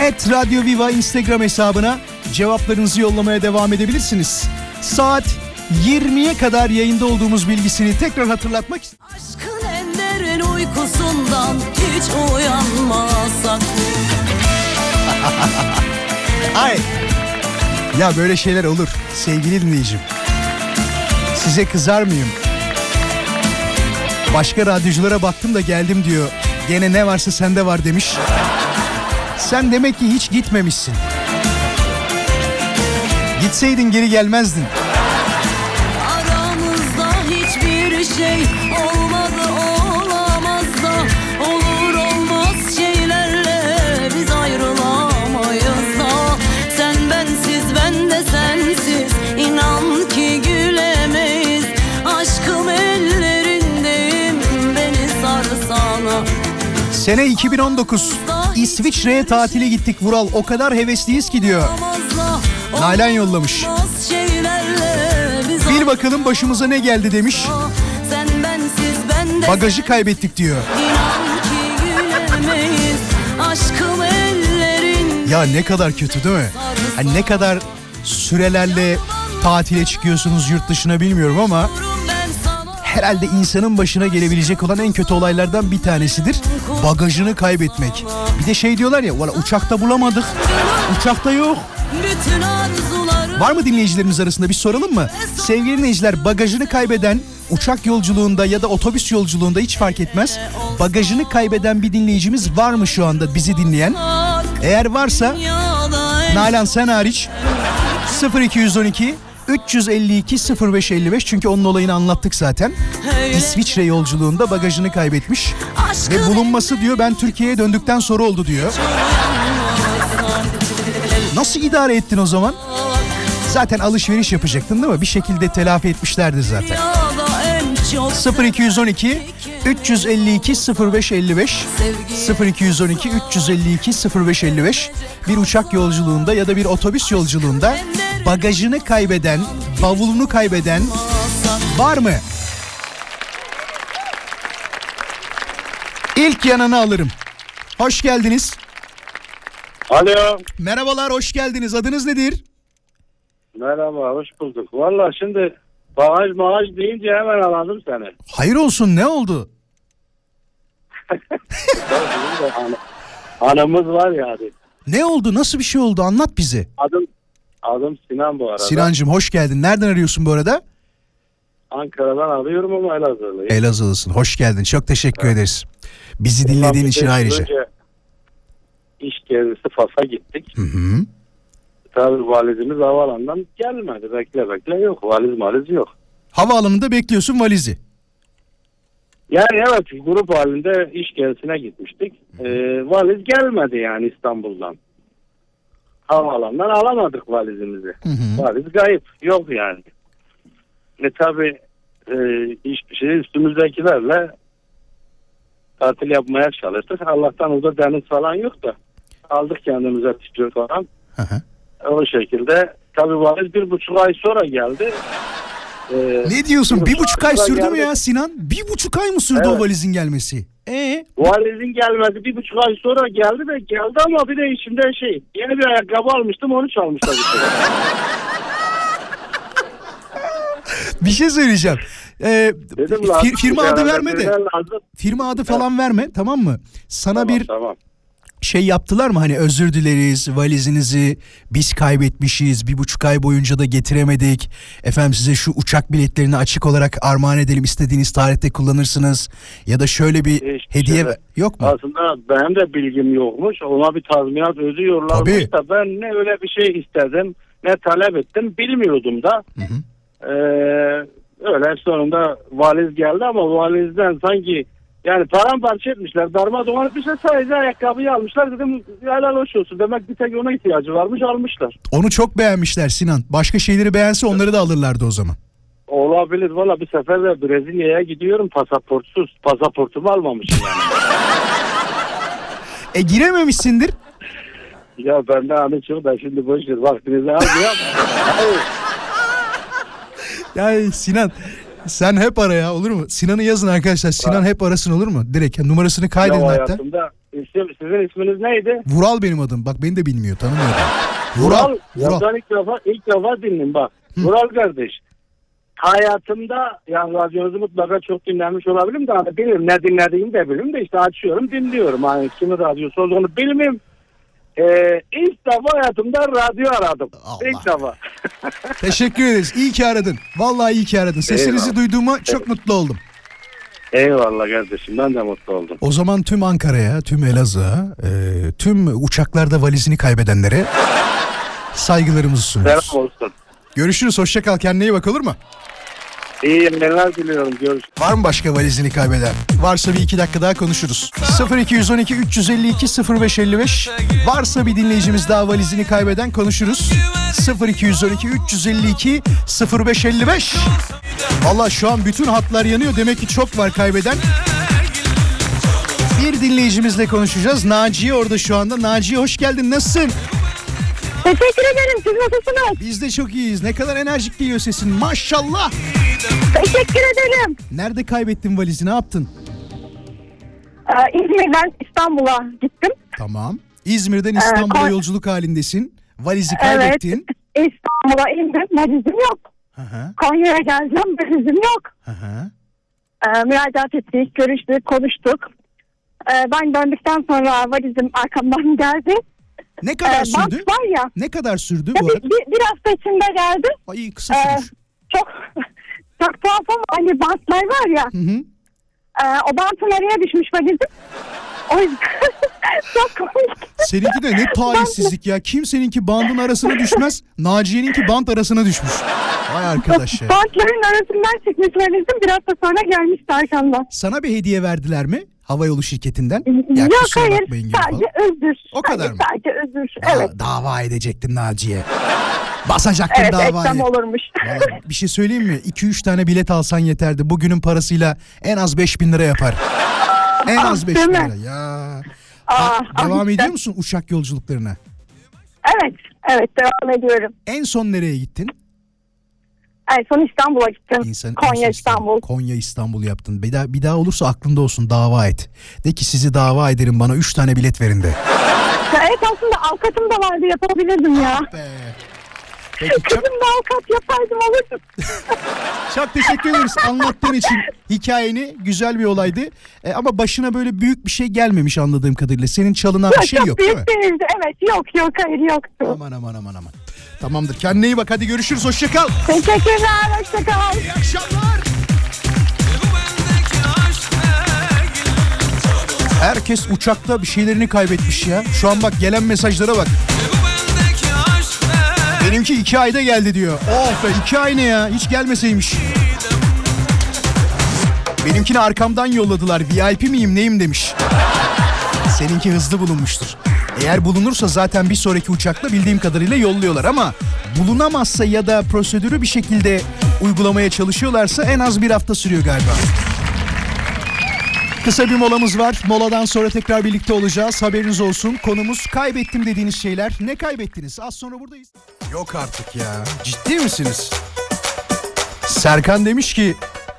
Et Radyo Viva Instagram hesabına cevaplarınızı yollamaya devam edebilirsiniz. Saat 20'ye kadar yayında olduğumuz bilgisini tekrar hatırlatmak istiyorum. Aşkın en derin uykusundan hiç uyanmasak [laughs] Ay. Ya böyle şeyler olur sevgili dinleyicim. Size kızar mıyım? Başka radyoculara baktım da geldim diyor. Gene ne varsa sende var demiş. Sen demek ki hiç gitmemişsin. Gitseydin geri gelmezdin. Şey olmadı olamaz da Olur olmaz şeylerle biz ayrılamayız da Sen bensiz ben de sensiz inan ki gülemeyiz Aşkım ellerindeyim beni sarsana Sene 2019. İsviçre'ye tatile gittik Vural. O kadar hevesliyiz ki diyor. Nalan yollamış. Bir bakalım başımıza ne geldi demiş. Bagajı kaybettik diyor. Ya ne kadar kötü değil mi? Hani ne kadar sürelerle tatile çıkıyorsunuz yurt dışına bilmiyorum ama herhalde insanın başına gelebilecek olan en kötü olaylardan bir tanesidir. Bagajını kaybetmek. Bir de şey diyorlar ya "Valla uçakta bulamadık. Uçakta yok. Var mı dinleyicilerimiz arasında bir soralım mı? Sevgili dinleyiciler bagajını kaybeden uçak yolculuğunda ya da otobüs yolculuğunda hiç fark etmez. Bagajını kaybeden bir dinleyicimiz var mı şu anda bizi dinleyen? Eğer varsa Nalan sen hariç 0212 352 0555 çünkü onun olayını anlattık zaten. İsviçre yolculuğunda bagajını kaybetmiş ve bulunması diyor ben Türkiye'ye döndükten sonra oldu diyor. Nasıl idare ettin o zaman? Zaten alışveriş yapacaktın değil mi? Bir şekilde telafi etmişlerdi zaten. 0212 352 0555 0212 352 0555 bir uçak yolculuğunda ya da bir otobüs yolculuğunda bagajını kaybeden, bavulunu kaybeden var mı? İlk yanını alırım. Hoş geldiniz. Alo. Merhabalar, hoş geldiniz. Adınız nedir? Merhaba hoş bulduk. Valla şimdi bagaj mağaj deyince hemen anladım seni. Hayır olsun, ne oldu? [laughs] Anamız var ya hadi. Ne oldu? Nasıl bir şey oldu? Anlat bize. Adım adım Sinan bu arada. Sinancım hoş geldin. Nereden arıyorsun bu arada? Ankara'dan arıyorum ama Elazığlıyım. Elazığlısın. Hoş geldin. Çok teşekkür ederiz. Bizi dinlediğin için ayrıca. önce İş gezisi Fas'a gittik. Hı hı. Tabii valizimiz havalandan gelmedi. Bekle bekle yok. Valiz maliz yok. Havaalanında bekliyorsun valizi. Yani evet grup halinde iş gezisine gitmiştik. Ee, valiz gelmedi yani İstanbul'dan. Havaalanından alamadık valizimizi. Hı hı. Valiz kayıp. Yok yani. E tabi e, hiçbir şey üstümüzdekilerle tatil yapmaya çalıştık. Allah'tan orada deniz falan yok da aldık kendimize tişört falan. Hı hı. O şekilde tabi valiz bir buçuk ay sonra geldi. Ee, [laughs] Ne diyorsun? Bir buçuk ay sürdü mü geldi. ya Sinan? Bir buçuk ay mı sürdü Evet. o valizin gelmesi? E Valizin gelmesi bir buçuk ay sonra geldi de geldi ama bir de içimde şey yeni bir ayakkabı almıştım onu çalmışlar. [laughs] bir şey söyleyeceğim. Ee, Dedim fir- firma adı verme de. Firma adı falan verme tamam mı? Sana Tamam, bir tamam. Şey yaptılar mı? Hani özür dileriz valizinizi biz kaybetmişiz. Bir buçuk ay boyunca da getiremedik. Efendim size şu uçak biletlerini açık olarak armağan edelim. istediğiniz tarihte kullanırsınız. Ya da şöyle bir Hiçbir hediye de- yok mu? Aslında benim de bilgim yokmuş. Ona bir tazminat ödüyorlarmış Tabii. da ben ne öyle bir şey istedim ne talep ettim bilmiyordum da. Hı hı. Ee, öyle sonunda valiz geldi ama valizden sanki Yani paramparça etmişler. Darmadağın etmişler. Sadece ayakkabıyı almışlar. Dedim helal hoş olsun. Demek bir tek ona ihtiyacı varmış almışlar. Onu çok beğenmişler Sinan. Başka şeyleri beğense onları da alırlardı o zaman. Olabilir. Valla bir sefer de Brezilya'ya gidiyorum pasaportsuz. Pasaportumu almamışım yani. E girememişsindir. ya ben de hani çok da şimdi boş ver. Vaktinizi almıyor ama. [laughs] Hayır. Ya Sinan sen hep ara ya olur mu? Sinan'ı yazın arkadaşlar. Sinan hep arasın olur mu? Direkt numarasını Ya kaydedin hatta. hayatımda isim, sizin isminiz neydi? Vural benim adım. Bak beni de bilmiyor tanımıyor. [laughs] Vural. Vural. Ya Vural. ben ilk defa, ilk defa dinledim bak. Vural kardeş. Hayatımda yani radyonuzu mutlaka çok dinlenmiş olabilirim de hani bilirim ne dinlediğimi de bilirim de işte açıyorum dinliyorum. Hani kimin radyosu olduğunu bilmem. Ee, ilk defa hayatımda radyo aradım. Allah. İlk defa. [laughs] Teşekkür ederiz. İyi ki aradın. Vallahi iyi ki aradın. Sesinizi Eyvallah. duyduğuma çok mutlu oldum. Eyvallah kardeşim ben de mutlu oldum. O zaman tüm Ankara'ya, tüm Elazığ'a, e, tüm uçaklarda valizini kaybedenlere [laughs] saygılarımızı sunuyoruz. Selam olsun. Görüşürüz. Hoşça kal. Kendine iyi bak olur mu? İyi yayınlar diliyorum. Görüşürüz. Var mı başka valizini kaybeden? Varsa bir iki dakika daha konuşuruz. 0212 352 0555 Varsa bir dinleyicimiz daha valizini kaybeden konuşuruz. 0212 352 0555 Valla şu an bütün hatlar yanıyor. Demek ki çok var kaybeden. Bir dinleyicimizle konuşacağız. Naciye orada şu anda. Naciye hoş geldin. Nasılsın? Teşekkür ederim. Siz nasılsınız? Biz de çok iyiyiz. Ne kadar enerjik geliyor sesin. Maşallah. Teşekkür ederim. Nerede kaybettin valizi? Ne yaptın? Ee, İzmir'den İstanbul'a gittim. Tamam. İzmir'den İstanbul'a kon- yolculuk halindesin. Valizi Evet. kaybettin. İstanbul'a indim. Valizim yok. Hı hı. Konya'ya geleceğim. Valizim yok. Hı hı. Ee, müracaat ettik, görüştük, konuştuk. Ee, ben döndükten sonra valizim arkamdan [laughs] geldi. Ne kadar bant sürdü? var ya. Ne kadar sürdü ya bu bir, arada? bir, bir hafta içinde geldi. Ay kısa Ee, sürmüş. çok [laughs] çok tuhaf ama hani bantlar var ya. Hı hı. E, o bantın araya düşmüş valizim. O yüzden [laughs] çok komik. Seninki de ne talihsizlik ya. Kimseninki bandın arasına düşmez. Naciye'ninki bant arasına düşmüş. Vay arkadaş ya. Bantların arasından çıkmış valizim. Bir hafta sonra gelmişti arkamdan. Sana bir hediye verdiler mi? Havayolu şirketinden. Ya Yok hayır sadece falan. özür. O kadar Hayır, mı? Sadece özür. Da- evet. Dava edecektin Naciye. Basacaktın Evet davayı. etsem olurmuş. Vallahi bir şey söyleyeyim mi? 2-3 tane bilet alsan yeterdi. Bugünün parasıyla en az 5000 lira yapar. En az 5000 Değil mi? lira. Ya. Aa, Ha, devam işte. ediyor musun uçak yolculuklarına? Evet. Evet devam ediyorum. En son nereye gittin? En son İstanbul'a gittim. İnsan, Konya İstanbul. Konya İstanbul yaptın. Bir daha, bir daha olursa aklında olsun dava et. De ki sizi dava ederim bana 3 tane bilet verin de. Evet aslında avukatım da vardı yapabilirdim ya. Be. Peki çok, Kızım da avukat yapaydım olurdu. [laughs] çok teşekkür ederiz anlattığın için hikayeni. Güzel bir olaydı. E, ama başına böyle büyük bir şey gelmemiş anladığım kadarıyla. Senin çalınan bir şey çok yok değil mi? büyük değildi. Evet yok yok hayır yoktu. Aman aman aman aman. Tamamdır. Kendine iyi bak. Hadi görüşürüz. Hoşça kal. Teşekkürler. Hoşçakal. İyi akşamlar. Herkes uçakta bir şeylerini kaybetmiş ya. Şu an bak gelen mesajlara bak. Benimki iki ayda geldi diyor. Oh be iki ay ne ya? Hiç gelmeseymiş. Benimkini arkamdan yolladılar. VIP miyim neyim demiş. Seninki hızlı bulunmuştur. Eğer bulunursa zaten bir sonraki uçakla bildiğim kadarıyla yolluyorlar ama bulunamazsa ya da prosedürü bir şekilde uygulamaya çalışıyorlarsa en az bir hafta sürüyor galiba. Kısa bir molamız var. Moladan sonra tekrar birlikte olacağız. Haberiniz olsun. Konumuz kaybettim dediğiniz şeyler. Ne kaybettiniz? Az sonra buradayız. Yok artık ya. Ciddi misiniz? Serkan demiş ki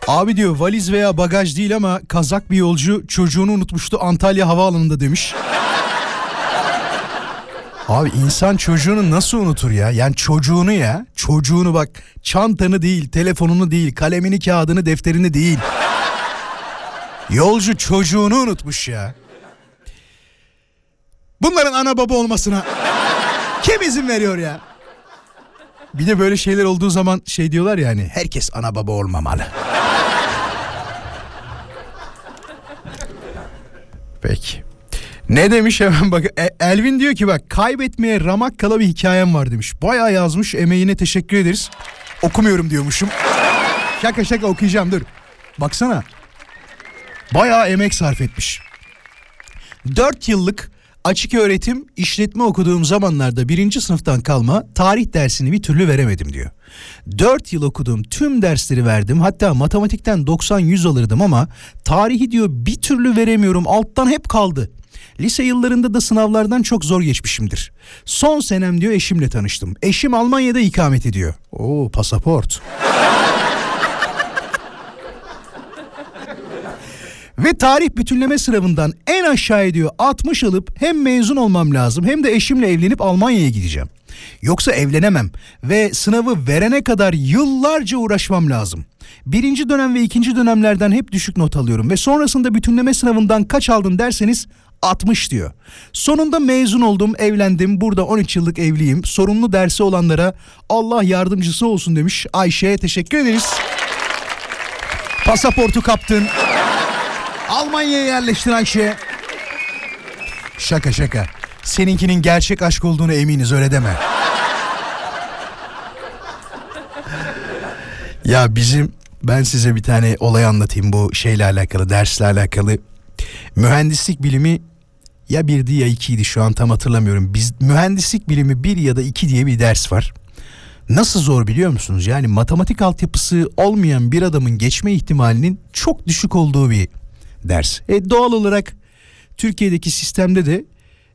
abi diyor valiz veya bagaj değil ama kazak bir yolcu çocuğunu unutmuştu Antalya Havaalanı'nda demiş. Abi insan çocuğunu nasıl unutur ya? Yani çocuğunu ya. Çocuğunu bak çantanı değil, telefonunu değil, kalemini, kağıdını, defterini değil. Yolcu çocuğunu unutmuş ya. Bunların ana baba olmasına kim izin veriyor ya? Bir de böyle şeyler olduğu zaman şey diyorlar ya hani herkes ana baba olmamalı. Peki. Ne demiş [laughs] hemen bak E- Elvin diyor ki bak kaybetmeye ramak kala bir hikayem var demiş. Bayağı yazmış emeğine teşekkür ederiz. Okumuyorum diyormuşum. Şaka şaka okuyacağım dur. Baksana. Bayağı emek sarf etmiş. 4 yıllık açık öğretim işletme okuduğum zamanlarda birinci sınıftan kalma tarih dersini bir türlü veremedim diyor. 4 yıl okuduğum tüm dersleri verdim hatta matematikten 90-100 alırdım ama tarihi diyor bir türlü veremiyorum alttan hep kaldı. Lise yıllarında da sınavlardan çok zor geçmişimdir. Son senem diyor eşimle tanıştım. Eşim Almanya'da ikamet ediyor. Oo pasaport. [laughs] Ve tarih bütünleme sınavından en aşağıya diyor 60 alıp hem mezun olmam lazım hem de eşimle evlenip Almanya'ya gideceğim. Yoksa evlenemem ve sınavı verene kadar yıllarca uğraşmam lazım. Birinci dönem ve ikinci dönemlerden hep düşük not alıyorum ve sonrasında bütünleme sınavından kaç aldın derseniz 60 diyor. Sonunda mezun oldum, evlendim. Burada 13 yıllık evliyim. Sorunlu dersi olanlara Allah yardımcısı olsun demiş. Ayşe'ye teşekkür ederiz. Pasaportu kaptın. Almanya'ya yerleştin Ayşe. Şaka şaka. Seninkinin gerçek aşk olduğunu eminiz öyle deme. ya bizim ben size bir tane olay anlatayım bu şeyle alakalı dersle alakalı. Mühendislik bilimi ya birdi ya ikiydi şu an tam hatırlamıyorum. Biz mühendislik bilimi bir ya da iki diye bir ders var. Nasıl zor biliyor musunuz? Yani matematik altyapısı olmayan bir adamın geçme ihtimalinin çok düşük olduğu bir ders. E, doğal olarak Türkiye'deki sistemde de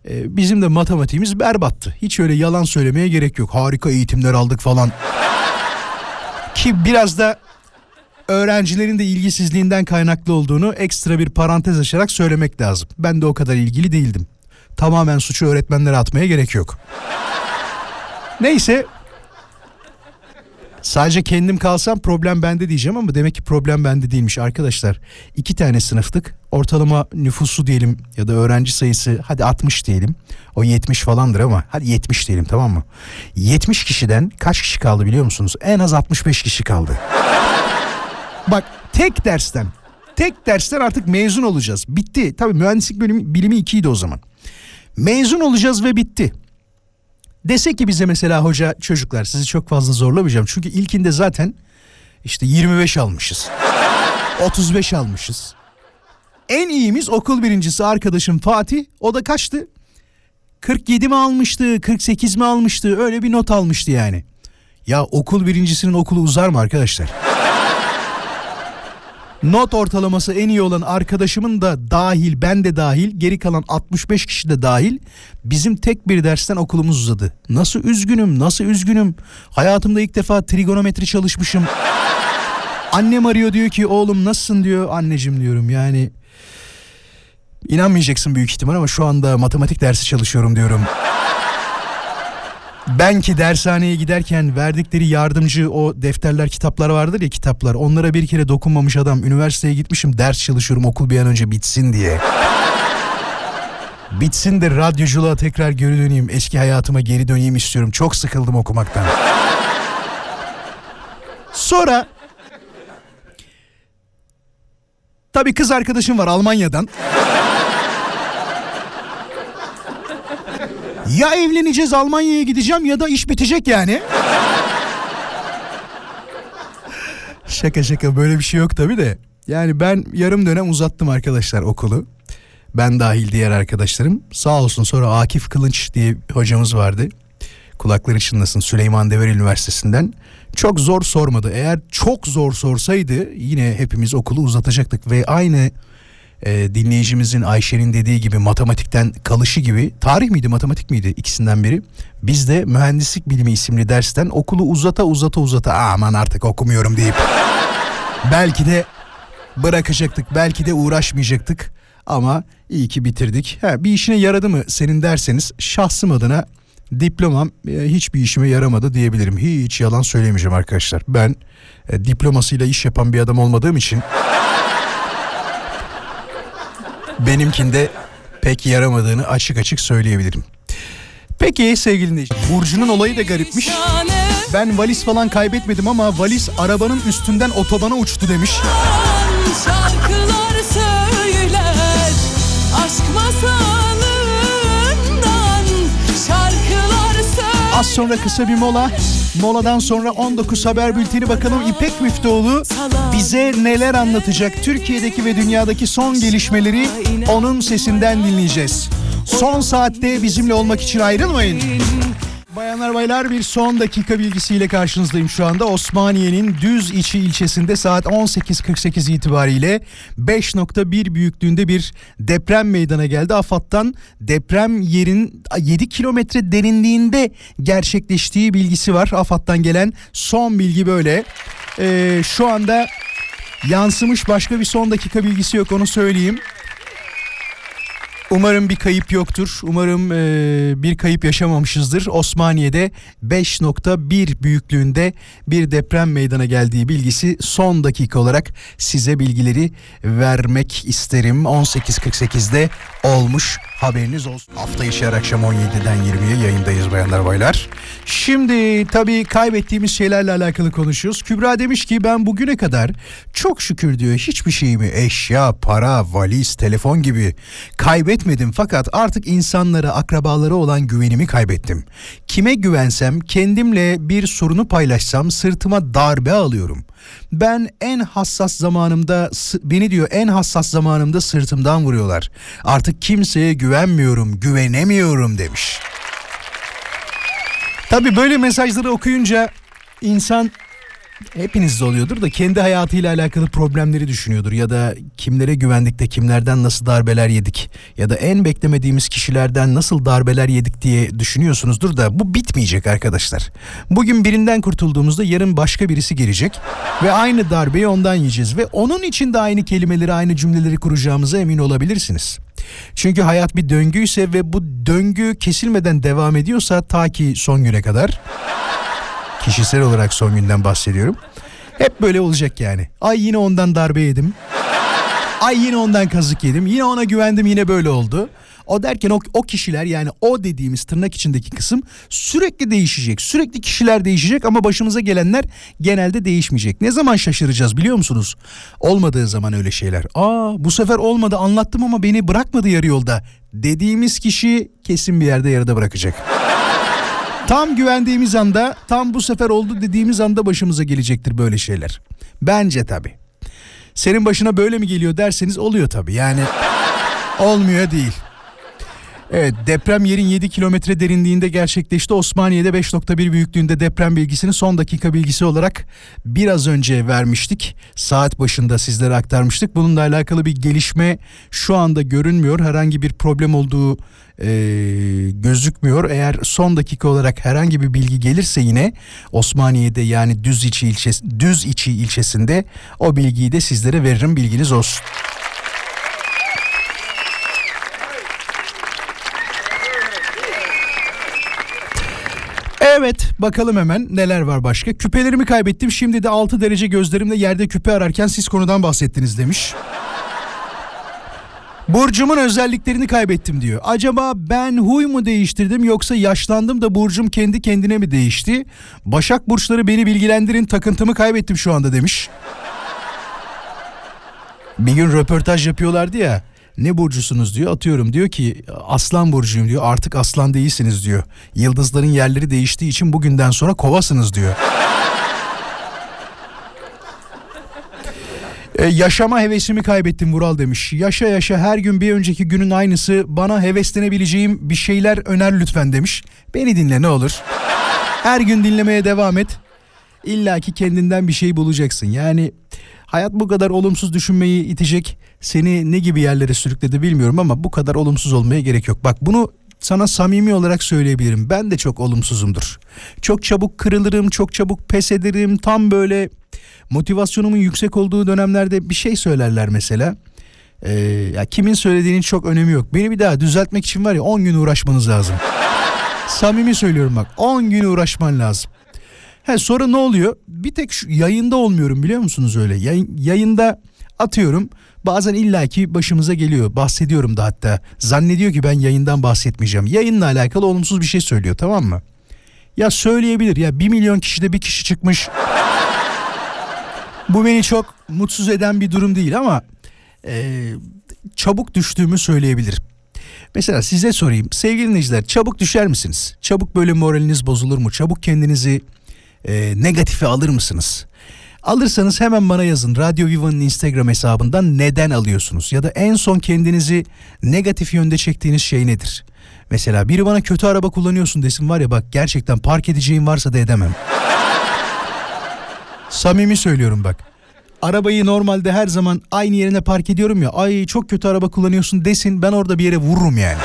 e, bizim de matematiğimiz berbattı. Hiç öyle yalan söylemeye gerek yok. Harika eğitimler aldık falan. Ki biraz da öğrencilerin de ilgisizliğinden kaynaklı olduğunu ekstra bir parantez açarak söylemek lazım. Ben de o kadar ilgili değildim. Tamamen suçu öğretmenlere atmaya gerek yok. Neyse Sadece kendim kalsam problem bende diyeceğim ama demek ki problem bende değilmiş arkadaşlar. İki tane sınıftık. Ortalama nüfusu diyelim ya da öğrenci sayısı hadi 60 diyelim. O 70 falandır ama hadi 70 diyelim tamam mı? 70 kişiden kaç kişi kaldı biliyor musunuz? En az 65 kişi kaldı. Bak tek dersten tek dersten artık mezun olacağız. Bitti. Tabii mühendislik bölümü, bilimi 2'ydi o zaman. Mezun olacağız ve bitti. Dese ki bize mesela hoca çocuklar sizi çok fazla zorlamayacağım. Çünkü ilkinde zaten işte 25 almışız. [laughs] 35 almışız. En iyimiz okul birincisi arkadaşım Fatih. O da kaçtı? 47 mi almıştı, 48 mi almıştı? Öyle bir not almıştı yani. Ya okul birincisinin okulu uzar mı arkadaşlar? Not ortalaması en iyi olan arkadaşımın da dahil, ben de dahil, geri kalan 65 kişi de dahil bizim tek bir dersten okulumuz uzadı. Nasıl üzgünüm, nasıl üzgünüm. Hayatımda ilk defa trigonometri çalışmışım. Annem arıyor diyor ki oğlum nasılsın diyor. Anneciğim diyorum yani inanmayacaksın büyük ihtimal ama şu anda matematik dersi çalışıyorum diyorum. Ben ki dershaneye giderken verdikleri yardımcı o defterler kitaplar vardır ya kitaplar onlara bir kere dokunmamış adam üniversiteye gitmişim ders çalışıyorum okul bir an önce bitsin diye. [laughs] Bitsin de radyoculuğa tekrar geri döneyim eski hayatıma geri döneyim istiyorum çok sıkıldım okumaktan. Sonra tabii kız arkadaşım var Almanya'dan. Ya evleneceğiz Almanya'ya gideceğim ya da iş bitecek yani. şaka şaka böyle bir şey yok tabii de. Yani ben yarım dönem uzattım arkadaşlar okulu. Ben dahil diğer arkadaşlarım. Sağ olsun sonra Akif Kılınç diye hocamız vardı. Kulakları çınlasın Süleyman Demirel Üniversitesi'nden. Çok zor sormadı. Eğer çok zor sorsaydı yine hepimiz okulu uzatacaktık ve aynı e, dinleyicimizin Ayşe'nin dediği gibi matematikten kalışı gibi tarih miydi matematik miydi ikisinden biri. Biz de mühendislik bilimi isimli dersten okulu uzata uzata uzata aman artık okumuyorum deyip [laughs] belki de bırakacaktık belki de uğraşmayacaktık ama iyi ki bitirdik. Ha, bir işine yaradı mı senin derseniz şahsım adına diplomam e, hiçbir işime yaramadı diyebilirim. Hiç yalan söylemeyeceğim arkadaşlar. Ben e, diplomasıyla iş yapan bir adam olmadığım için benimkinde pek yaramadığını açık açık söyleyebilirim. Peki sevgili dinleyiciler, Burcu'nun olayı da garipmiş. Ben valiz falan kaybetmedim ama valiz arabanın üstünden otobana uçtu demiş. Şarkılar söyler Aşk masalından Şarkılar söyler Az sonra kısa bir mola. Moladan sonra 19 haber bülteni bakalım İpek Müftüoğlu bize neler anlatacak? Türkiye'deki ve dünyadaki son gelişmeleri onun sesinden dinleyeceğiz. Son saatte bizimle olmak için ayrılmayın. Bayanlar baylar bir son dakika bilgisiyle karşınızdayım şu anda. Osmaniye'nin Düz içi ilçesinde saat 18.48 itibariyle 5.1 büyüklüğünde bir deprem meydana geldi. AFAD'dan deprem yerin 7 kilometre derinliğinde gerçekleştiği bilgisi var. AFAD'dan gelen son bilgi böyle. Ee, şu anda yansımış başka bir son dakika bilgisi yok onu söyleyeyim. Umarım bir kayıp yoktur. Umarım e, bir kayıp yaşamamışızdır. Osmaniye'de 5.1 büyüklüğünde bir deprem meydana geldiği bilgisi son dakika olarak size bilgileri vermek isterim. 18.48'de olmuş haberiniz olsun. Hafta içi akşam 17'den 20'ye yayındayız bayanlar baylar. Şimdi tabii kaybettiğimiz şeylerle alakalı konuşuyoruz. Kübra demiş ki ben bugüne kadar çok şükür diyor hiçbir şeyimi eşya, para, valiz, telefon gibi kaybetmedim. Fakat artık insanlara, akrabalara olan güvenimi kaybettim. Kime güvensem, kendimle bir sorunu paylaşsam sırtıma darbe alıyorum. Ben en hassas zamanımda beni diyor en hassas zamanımda sırtımdan vuruyorlar. Artık kimseye güvenmiyorum, güvenemiyorum demiş. Tabi böyle mesajları okuyunca insan hepinizde oluyordur da kendi hayatıyla alakalı problemleri düşünüyordur ya da kimlere güvendik de kimlerden nasıl darbeler yedik ya da en beklemediğimiz kişilerden nasıl darbeler yedik diye düşünüyorsunuzdur da bu bitmeyecek arkadaşlar. Bugün birinden kurtulduğumuzda yarın başka birisi gelecek ve aynı darbeyi ondan yiyeceğiz ve onun için de aynı kelimeleri aynı cümleleri kuracağımıza emin olabilirsiniz. Çünkü hayat bir döngüyse ve bu döngü kesilmeden devam ediyorsa ta ki son güne kadar Kişisel olarak son günden bahsediyorum. Hep böyle olacak yani. Ay yine ondan darbe yedim. Ay yine ondan kazık yedim. Yine ona güvendim yine böyle oldu. O derken o, o kişiler yani o dediğimiz tırnak içindeki kısım sürekli değişecek. Sürekli kişiler değişecek ama başımıza gelenler genelde değişmeyecek. Ne zaman şaşıracağız biliyor musunuz? Olmadığı zaman öyle şeyler. Aa bu sefer olmadı anlattım ama beni bırakmadı yarı yolda. Dediğimiz kişi kesin bir yerde yarıda bırakacak. Tam güvendiğimiz anda, tam bu sefer oldu dediğimiz anda başımıza gelecektir böyle şeyler. Bence tabii. Senin başına böyle mi geliyor derseniz oluyor tabii. Yani olmuyor değil. Evet deprem yerin 7 kilometre derinliğinde gerçekleşti. Osmaniye'de 5.1 büyüklüğünde deprem bilgisini son dakika bilgisi olarak biraz önce vermiştik. Saat başında sizlere aktarmıştık. Bununla alakalı bir gelişme şu anda görünmüyor. Herhangi bir problem olduğu e, gözükmüyor. Eğer son dakika olarak herhangi bir bilgi gelirse yine Osmaniye'de yani Düz içi ilçesi Düz içi ilçesinde o bilgiyi de sizlere veririm bilginiz olsun. Evet bakalım hemen neler var başka. Küpelerimi kaybettim şimdi de 6 derece gözlerimle yerde küpe ararken siz konudan bahsettiniz demiş. Burcumun özelliklerini kaybettim diyor. Acaba ben huy mu değiştirdim yoksa yaşlandım da burcum kendi kendine mi değişti? Başak burçları beni bilgilendirin takıntımı kaybettim şu anda demiş. Bir gün röportaj yapıyorlardı ya. Ne burcusunuz diyor atıyorum diyor ki aslan burcuyum diyor artık aslan değilsiniz diyor. Yıldızların yerleri değiştiği için bugünden sonra kovasınız diyor. Ee, [laughs] yaşama hevesimi kaybettim Vural demiş. Yaşa yaşa her gün bir önceki günün aynısı bana heveslenebileceğim bir şeyler öner lütfen demiş. Beni dinle ne olur. Her gün dinlemeye devam et. İlla ki kendinden bir şey bulacaksın. Yani hayat bu kadar olumsuz düşünmeyi itecek seni ne gibi yerlere sürükledi bilmiyorum ama bu kadar olumsuz olmaya gerek yok. Bak bunu sana samimi olarak söyleyebilirim. Ben de çok olumsuzumdur. Çok çabuk kırılırım, çok çabuk pes ederim. Tam böyle motivasyonumun yüksek olduğu dönemlerde bir şey söylerler mesela. Ee, ya kimin söylediğinin çok önemi yok. Beni bir daha düzeltmek için var ya 10 gün uğraşmanız lazım. Samimi söylüyorum bak 10 gün uğraşman lazım. He, sonra ne oluyor? Bir tek şu yayında olmuyorum biliyor musunuz öyle? Yayın, yayında atıyorum bazen illaki başımıza geliyor. Bahsediyorum da hatta. Zannediyor ki ben yayından bahsetmeyeceğim. Yayınla alakalı olumsuz bir şey söylüyor tamam mı? Ya söyleyebilir ya bir milyon kişide bir kişi çıkmış. Bu beni çok mutsuz eden bir durum değil ama e, çabuk düştüğümü söyleyebilir. Mesela size sorayım sevgili dinleyiciler çabuk düşer misiniz? Çabuk böyle moraliniz bozulur mu? Çabuk kendinizi e, negatifi alır mısınız? Alırsanız hemen bana yazın. Radyo Viva'nın Instagram hesabından neden alıyorsunuz? Ya da en son kendinizi negatif yönde çektiğiniz şey nedir? Mesela biri bana kötü araba kullanıyorsun desin var ya bak gerçekten park edeceğim varsa da edemem. [laughs] Samimi söylüyorum bak. Arabayı normalde her zaman aynı yerine park ediyorum ya. Ay çok kötü araba kullanıyorsun desin ben orada bir yere vururum yani.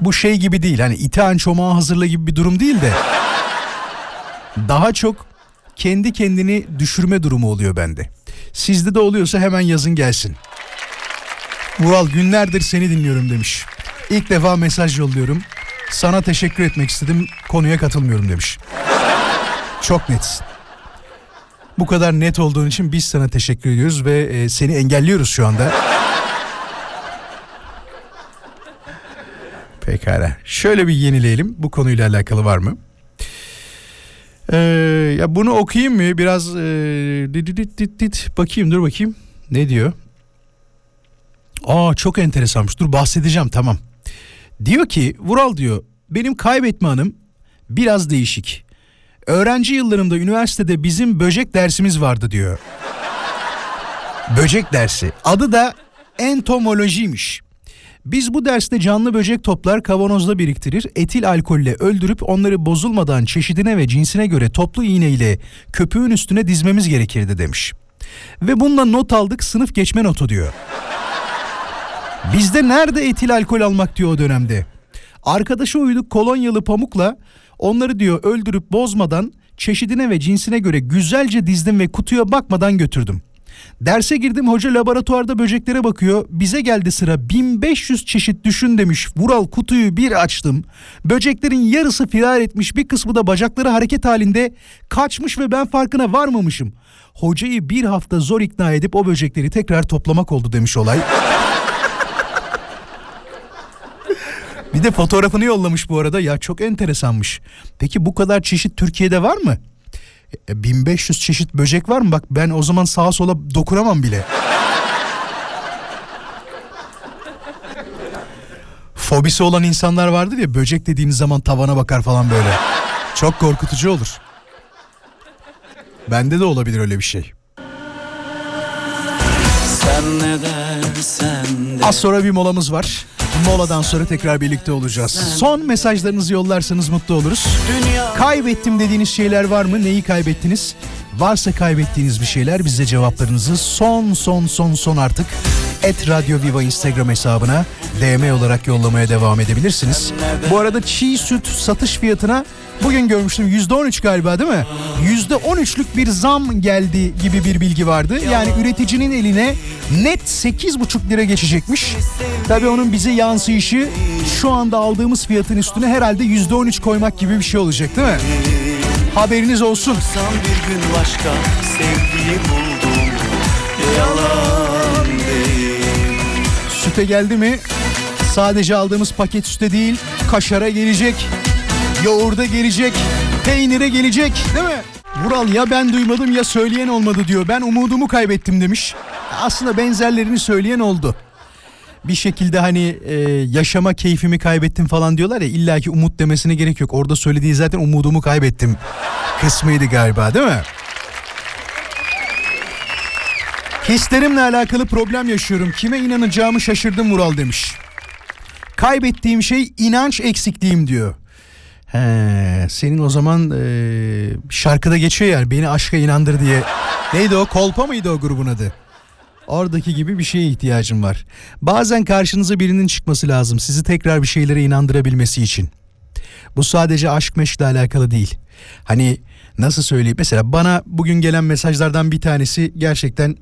Bu şey gibi değil hani iteğen çomağı hazırla gibi bir durum değil de. Daha çok kendi kendini düşürme durumu oluyor bende. Sizde de oluyorsa hemen yazın gelsin. Vural günlerdir seni dinliyorum demiş. İlk defa mesaj yolluyorum. Sana teşekkür etmek istedim. Konuya katılmıyorum demiş. Çok netsin. Bu kadar net olduğun için biz sana teşekkür ediyoruz ve e, seni engelliyoruz şu anda. Pekala. Şöyle bir yenileyelim. Bu konuyla alakalı var mı? Ee, ya bunu okuyayım mı? Biraz e, dit, dit, dit, dit. bakayım dur bakayım. Ne diyor? Aa çok enteresanmış. Dur bahsedeceğim tamam. Diyor ki Vural diyor benim kaybetme anım biraz değişik. Öğrenci yıllarımda üniversitede bizim böcek dersimiz vardı diyor. böcek dersi. Adı da entomolojiymiş. Biz bu derste canlı böcek toplar kavanozda biriktirir, etil alkolle öldürüp onları bozulmadan çeşidine ve cinsine göre toplu iğne ile köpüğün üstüne dizmemiz gerekirdi demiş. Ve bununla not aldık sınıf geçme notu diyor. Bizde nerede etil alkol almak diyor o dönemde. Arkadaşa uyduk kolonyalı pamukla onları diyor öldürüp bozmadan çeşidine ve cinsine göre güzelce dizdim ve kutuya bakmadan götürdüm. Derse girdim hoca laboratuvarda böceklere bakıyor. Bize geldi sıra 1500 çeşit düşün demiş. Vural kutuyu bir açtım. Böceklerin yarısı firar etmiş bir kısmı da bacakları hareket halinde kaçmış ve ben farkına varmamışım. Hocayı bir hafta zor ikna edip o böcekleri tekrar toplamak oldu demiş olay. Bir de fotoğrafını yollamış bu arada. Ya çok enteresanmış. Peki bu kadar çeşit Türkiye'de var mı? E, 1500 çeşit böcek var mı? Bak ben o zaman sağa sola dokunamam bile. Fobisi olan insanlar vardır ya böcek dediğiniz zaman tavana bakar falan böyle. Çok korkutucu olur. Bende de olabilir öyle bir şey. Az sonra bir molamız var. Moladan sonra tekrar birlikte olacağız. Son mesajlarınızı yollarsanız mutlu oluruz. Kaybettim dediğiniz şeyler var mı? Neyi kaybettiniz? Varsa kaybettiğiniz bir şeyler bize cevaplarınızı son son son son artık et Radyo Viva Instagram hesabına DM olarak yollamaya devam edebilirsiniz. Bu arada çiğ süt satış fiyatına bugün görmüştüm %13 galiba değil mi? %13'lük bir zam geldi gibi bir bilgi vardı. Yani üreticinin eline net 8,5 lira geçecekmiş. Tabii onun bize yansıyışı şu anda aldığımız fiyatın üstüne herhalde %13 koymak gibi bir şey olacak değil mi? Haberiniz olsun. Bir gün başka sevgiyi buldum Yalan değil Süte geldi mi? Sadece aldığımız paket süte değil, kaşara gelecek, yoğurda gelecek, peynire gelecek değil mi? Vural ya ben duymadım ya söyleyen olmadı diyor. Ben umudumu kaybettim demiş. Aslında benzerlerini söyleyen oldu. Bir şekilde hani e, yaşama keyfimi kaybettim falan diyorlar ya illaki umut demesine gerek yok. Orada söylediği zaten umudumu kaybettim kısmıydı galiba değil mi? Hislerimle alakalı problem yaşıyorum. Kime inanacağımı şaşırdım Vural demiş. Kaybettiğim şey inanç eksikliğim diyor. He, senin o zaman e, şarkıda geçiyor yani beni aşka inandır diye. Neydi o kolpa mıydı o grubun adı? Oradaki gibi bir şeye ihtiyacım var. Bazen karşınıza birinin çıkması lazım sizi tekrar bir şeylere inandırabilmesi için. Bu sadece aşk meşkle alakalı değil. Hani nasıl söyleyeyim mesela bana bugün gelen mesajlardan bir tanesi gerçekten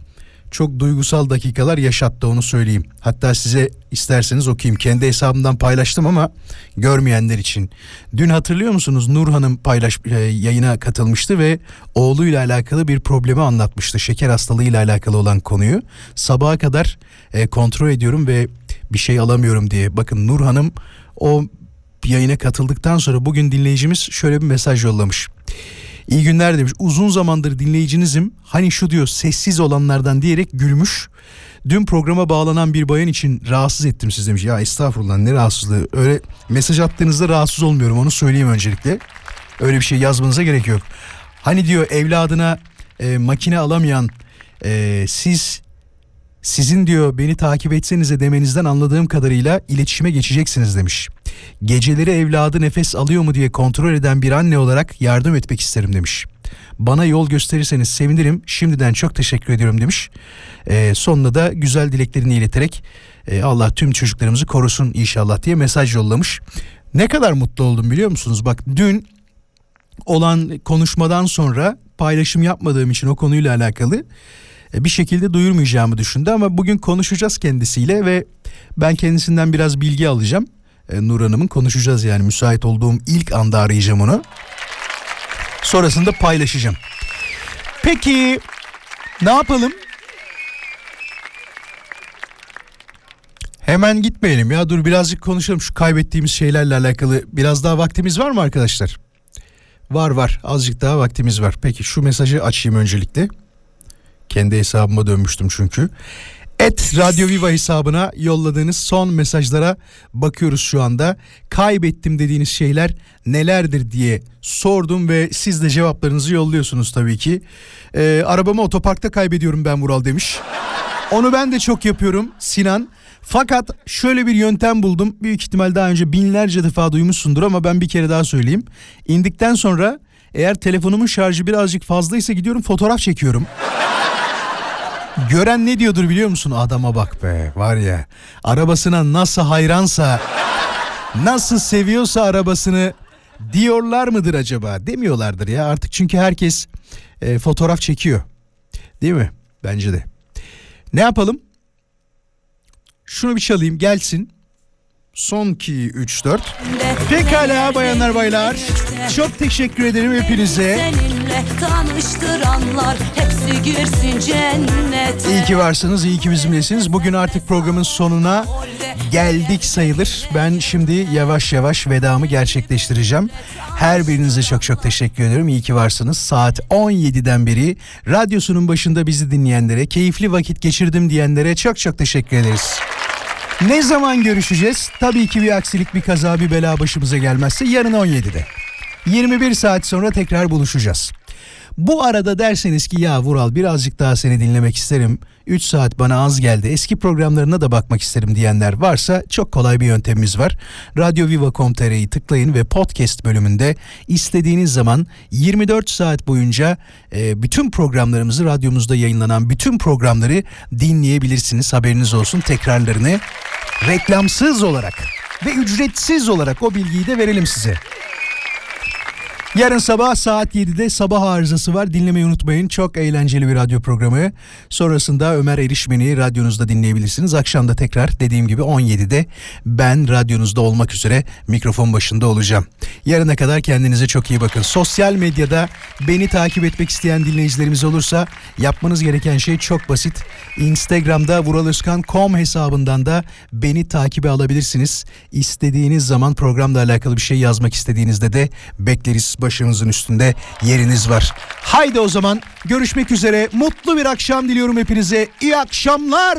çok duygusal dakikalar yaşattı onu söyleyeyim. Hatta size isterseniz okuyayım. Kendi hesabımdan paylaştım ama görmeyenler için. Dün hatırlıyor musunuz Nur Hanım paylaş e, yayına katılmıştı ve oğluyla alakalı bir problemi anlatmıştı. Şeker hastalığıyla alakalı olan konuyu. Sabaha kadar e, kontrol ediyorum ve bir şey alamıyorum diye. Bakın Nur Hanım o yayına katıldıktan sonra bugün dinleyicimiz şöyle bir mesaj yollamış. İyi günler demiş. Uzun zamandır dinleyicinizim. Hani şu diyor sessiz olanlardan diyerek gülmüş. Dün programa bağlanan bir bayan için rahatsız ettim siz demiş. Ya estağfurullah ne rahatsızlığı. Öyle mesaj attığınızda rahatsız olmuyorum onu söyleyeyim öncelikle. Öyle bir şey yazmanıza gerek yok. Hani diyor evladına e, makine alamayan e, siz sizin diyor beni takip etsenize demenizden anladığım kadarıyla iletişime geçeceksiniz demiş. Geceleri evladı nefes alıyor mu diye kontrol eden bir anne olarak yardım etmek isterim demiş. Bana yol gösterirseniz sevinirim. Şimdiden çok teşekkür ediyorum demiş. Ee, sonunda da güzel dileklerini ileterek e, Allah tüm çocuklarımızı korusun inşallah diye mesaj yollamış. Ne kadar mutlu oldum biliyor musunuz? Bak dün olan konuşmadan sonra paylaşım yapmadığım için o konuyla alakalı e, bir şekilde duyurmayacağımı düşündü ama bugün konuşacağız kendisiyle ve ben kendisinden biraz bilgi alacağım. E, Nur Hanım'ın konuşacağız yani müsait olduğum ilk anda arayacağım onu. Sonrasında paylaşacağım. Peki ne yapalım? Hemen gitmeyelim ya dur birazcık konuşalım şu kaybettiğimiz şeylerle alakalı. Biraz daha vaktimiz var mı arkadaşlar? Var var azıcık daha vaktimiz var. Peki şu mesajı açayım öncelikle. Kendi hesabıma dönmüştüm çünkü. Et Radyo Viva hesabına yolladığınız son mesajlara bakıyoruz şu anda. Kaybettim dediğiniz şeyler nelerdir diye sordum ve siz de cevaplarınızı yolluyorsunuz tabii ki. Ee, arabamı otoparkta kaybediyorum ben Vural demiş. Onu ben de çok yapıyorum Sinan. Fakat şöyle bir yöntem buldum. Büyük ihtimal daha önce binlerce defa duymuşsundur ama ben bir kere daha söyleyeyim. İndikten sonra eğer telefonumun şarjı birazcık fazlaysa gidiyorum fotoğraf çekiyorum. Gören ne diyordur biliyor musun? Adama bak be var ya arabasına nasıl hayransa nasıl seviyorsa arabasını diyorlar mıdır acaba? Demiyorlardır ya artık çünkü herkes e, fotoğraf çekiyor. Değil mi? Bence de. Ne yapalım? Şunu bir çalayım gelsin. Son 2, 3, 4. Pekala bayanlar baylar. Çok teşekkür ederim hepinize. İyi ki varsınız, iyi ki bizimlesiniz. Bugün artık programın sonuna geldik sayılır. Ben şimdi yavaş yavaş vedamı gerçekleştireceğim. Her birinize çok çok teşekkür ediyorum. İyi ki varsınız. Saat 17'den beri radyosunun başında bizi dinleyenlere, keyifli vakit geçirdim diyenlere çok çok teşekkür ederiz. Ne zaman görüşeceğiz? Tabii ki bir aksilik, bir kaza, bir bela başımıza gelmezse yarın 17'de. 21 saat sonra tekrar buluşacağız. Bu arada derseniz ki ya Vural birazcık daha seni dinlemek isterim. 3 saat bana az geldi. Eski programlarına da bakmak isterim diyenler varsa çok kolay bir yöntemimiz var. Radyoviva.com.tr'yi tıklayın ve podcast bölümünde istediğiniz zaman 24 saat boyunca e, bütün programlarımızı radyomuzda yayınlanan bütün programları dinleyebilirsiniz. Haberiniz olsun tekrarlarını reklamsız olarak ve ücretsiz olarak o bilgiyi de verelim size. Yarın sabah saat 7'de sabah arızası var. Dinlemeyi unutmayın. Çok eğlenceli bir radyo programı. Sonrasında Ömer Erişmen'i radyonuzda dinleyebilirsiniz. Akşam da tekrar dediğim gibi 17'de ben radyonuzda olmak üzere mikrofon başında olacağım. Yarına kadar kendinize çok iyi bakın. Sosyal medyada beni takip etmek isteyen dinleyicilerimiz olursa yapmanız gereken şey çok basit. Instagram'da vuraloskan.com hesabından da beni takibe alabilirsiniz. İstediğiniz zaman programla alakalı bir şey yazmak istediğinizde de bekleriz. Başımızın üstünde yeriniz var. Haydi o zaman görüşmek üzere. Mutlu bir akşam diliyorum hepinize. İyi akşamlar.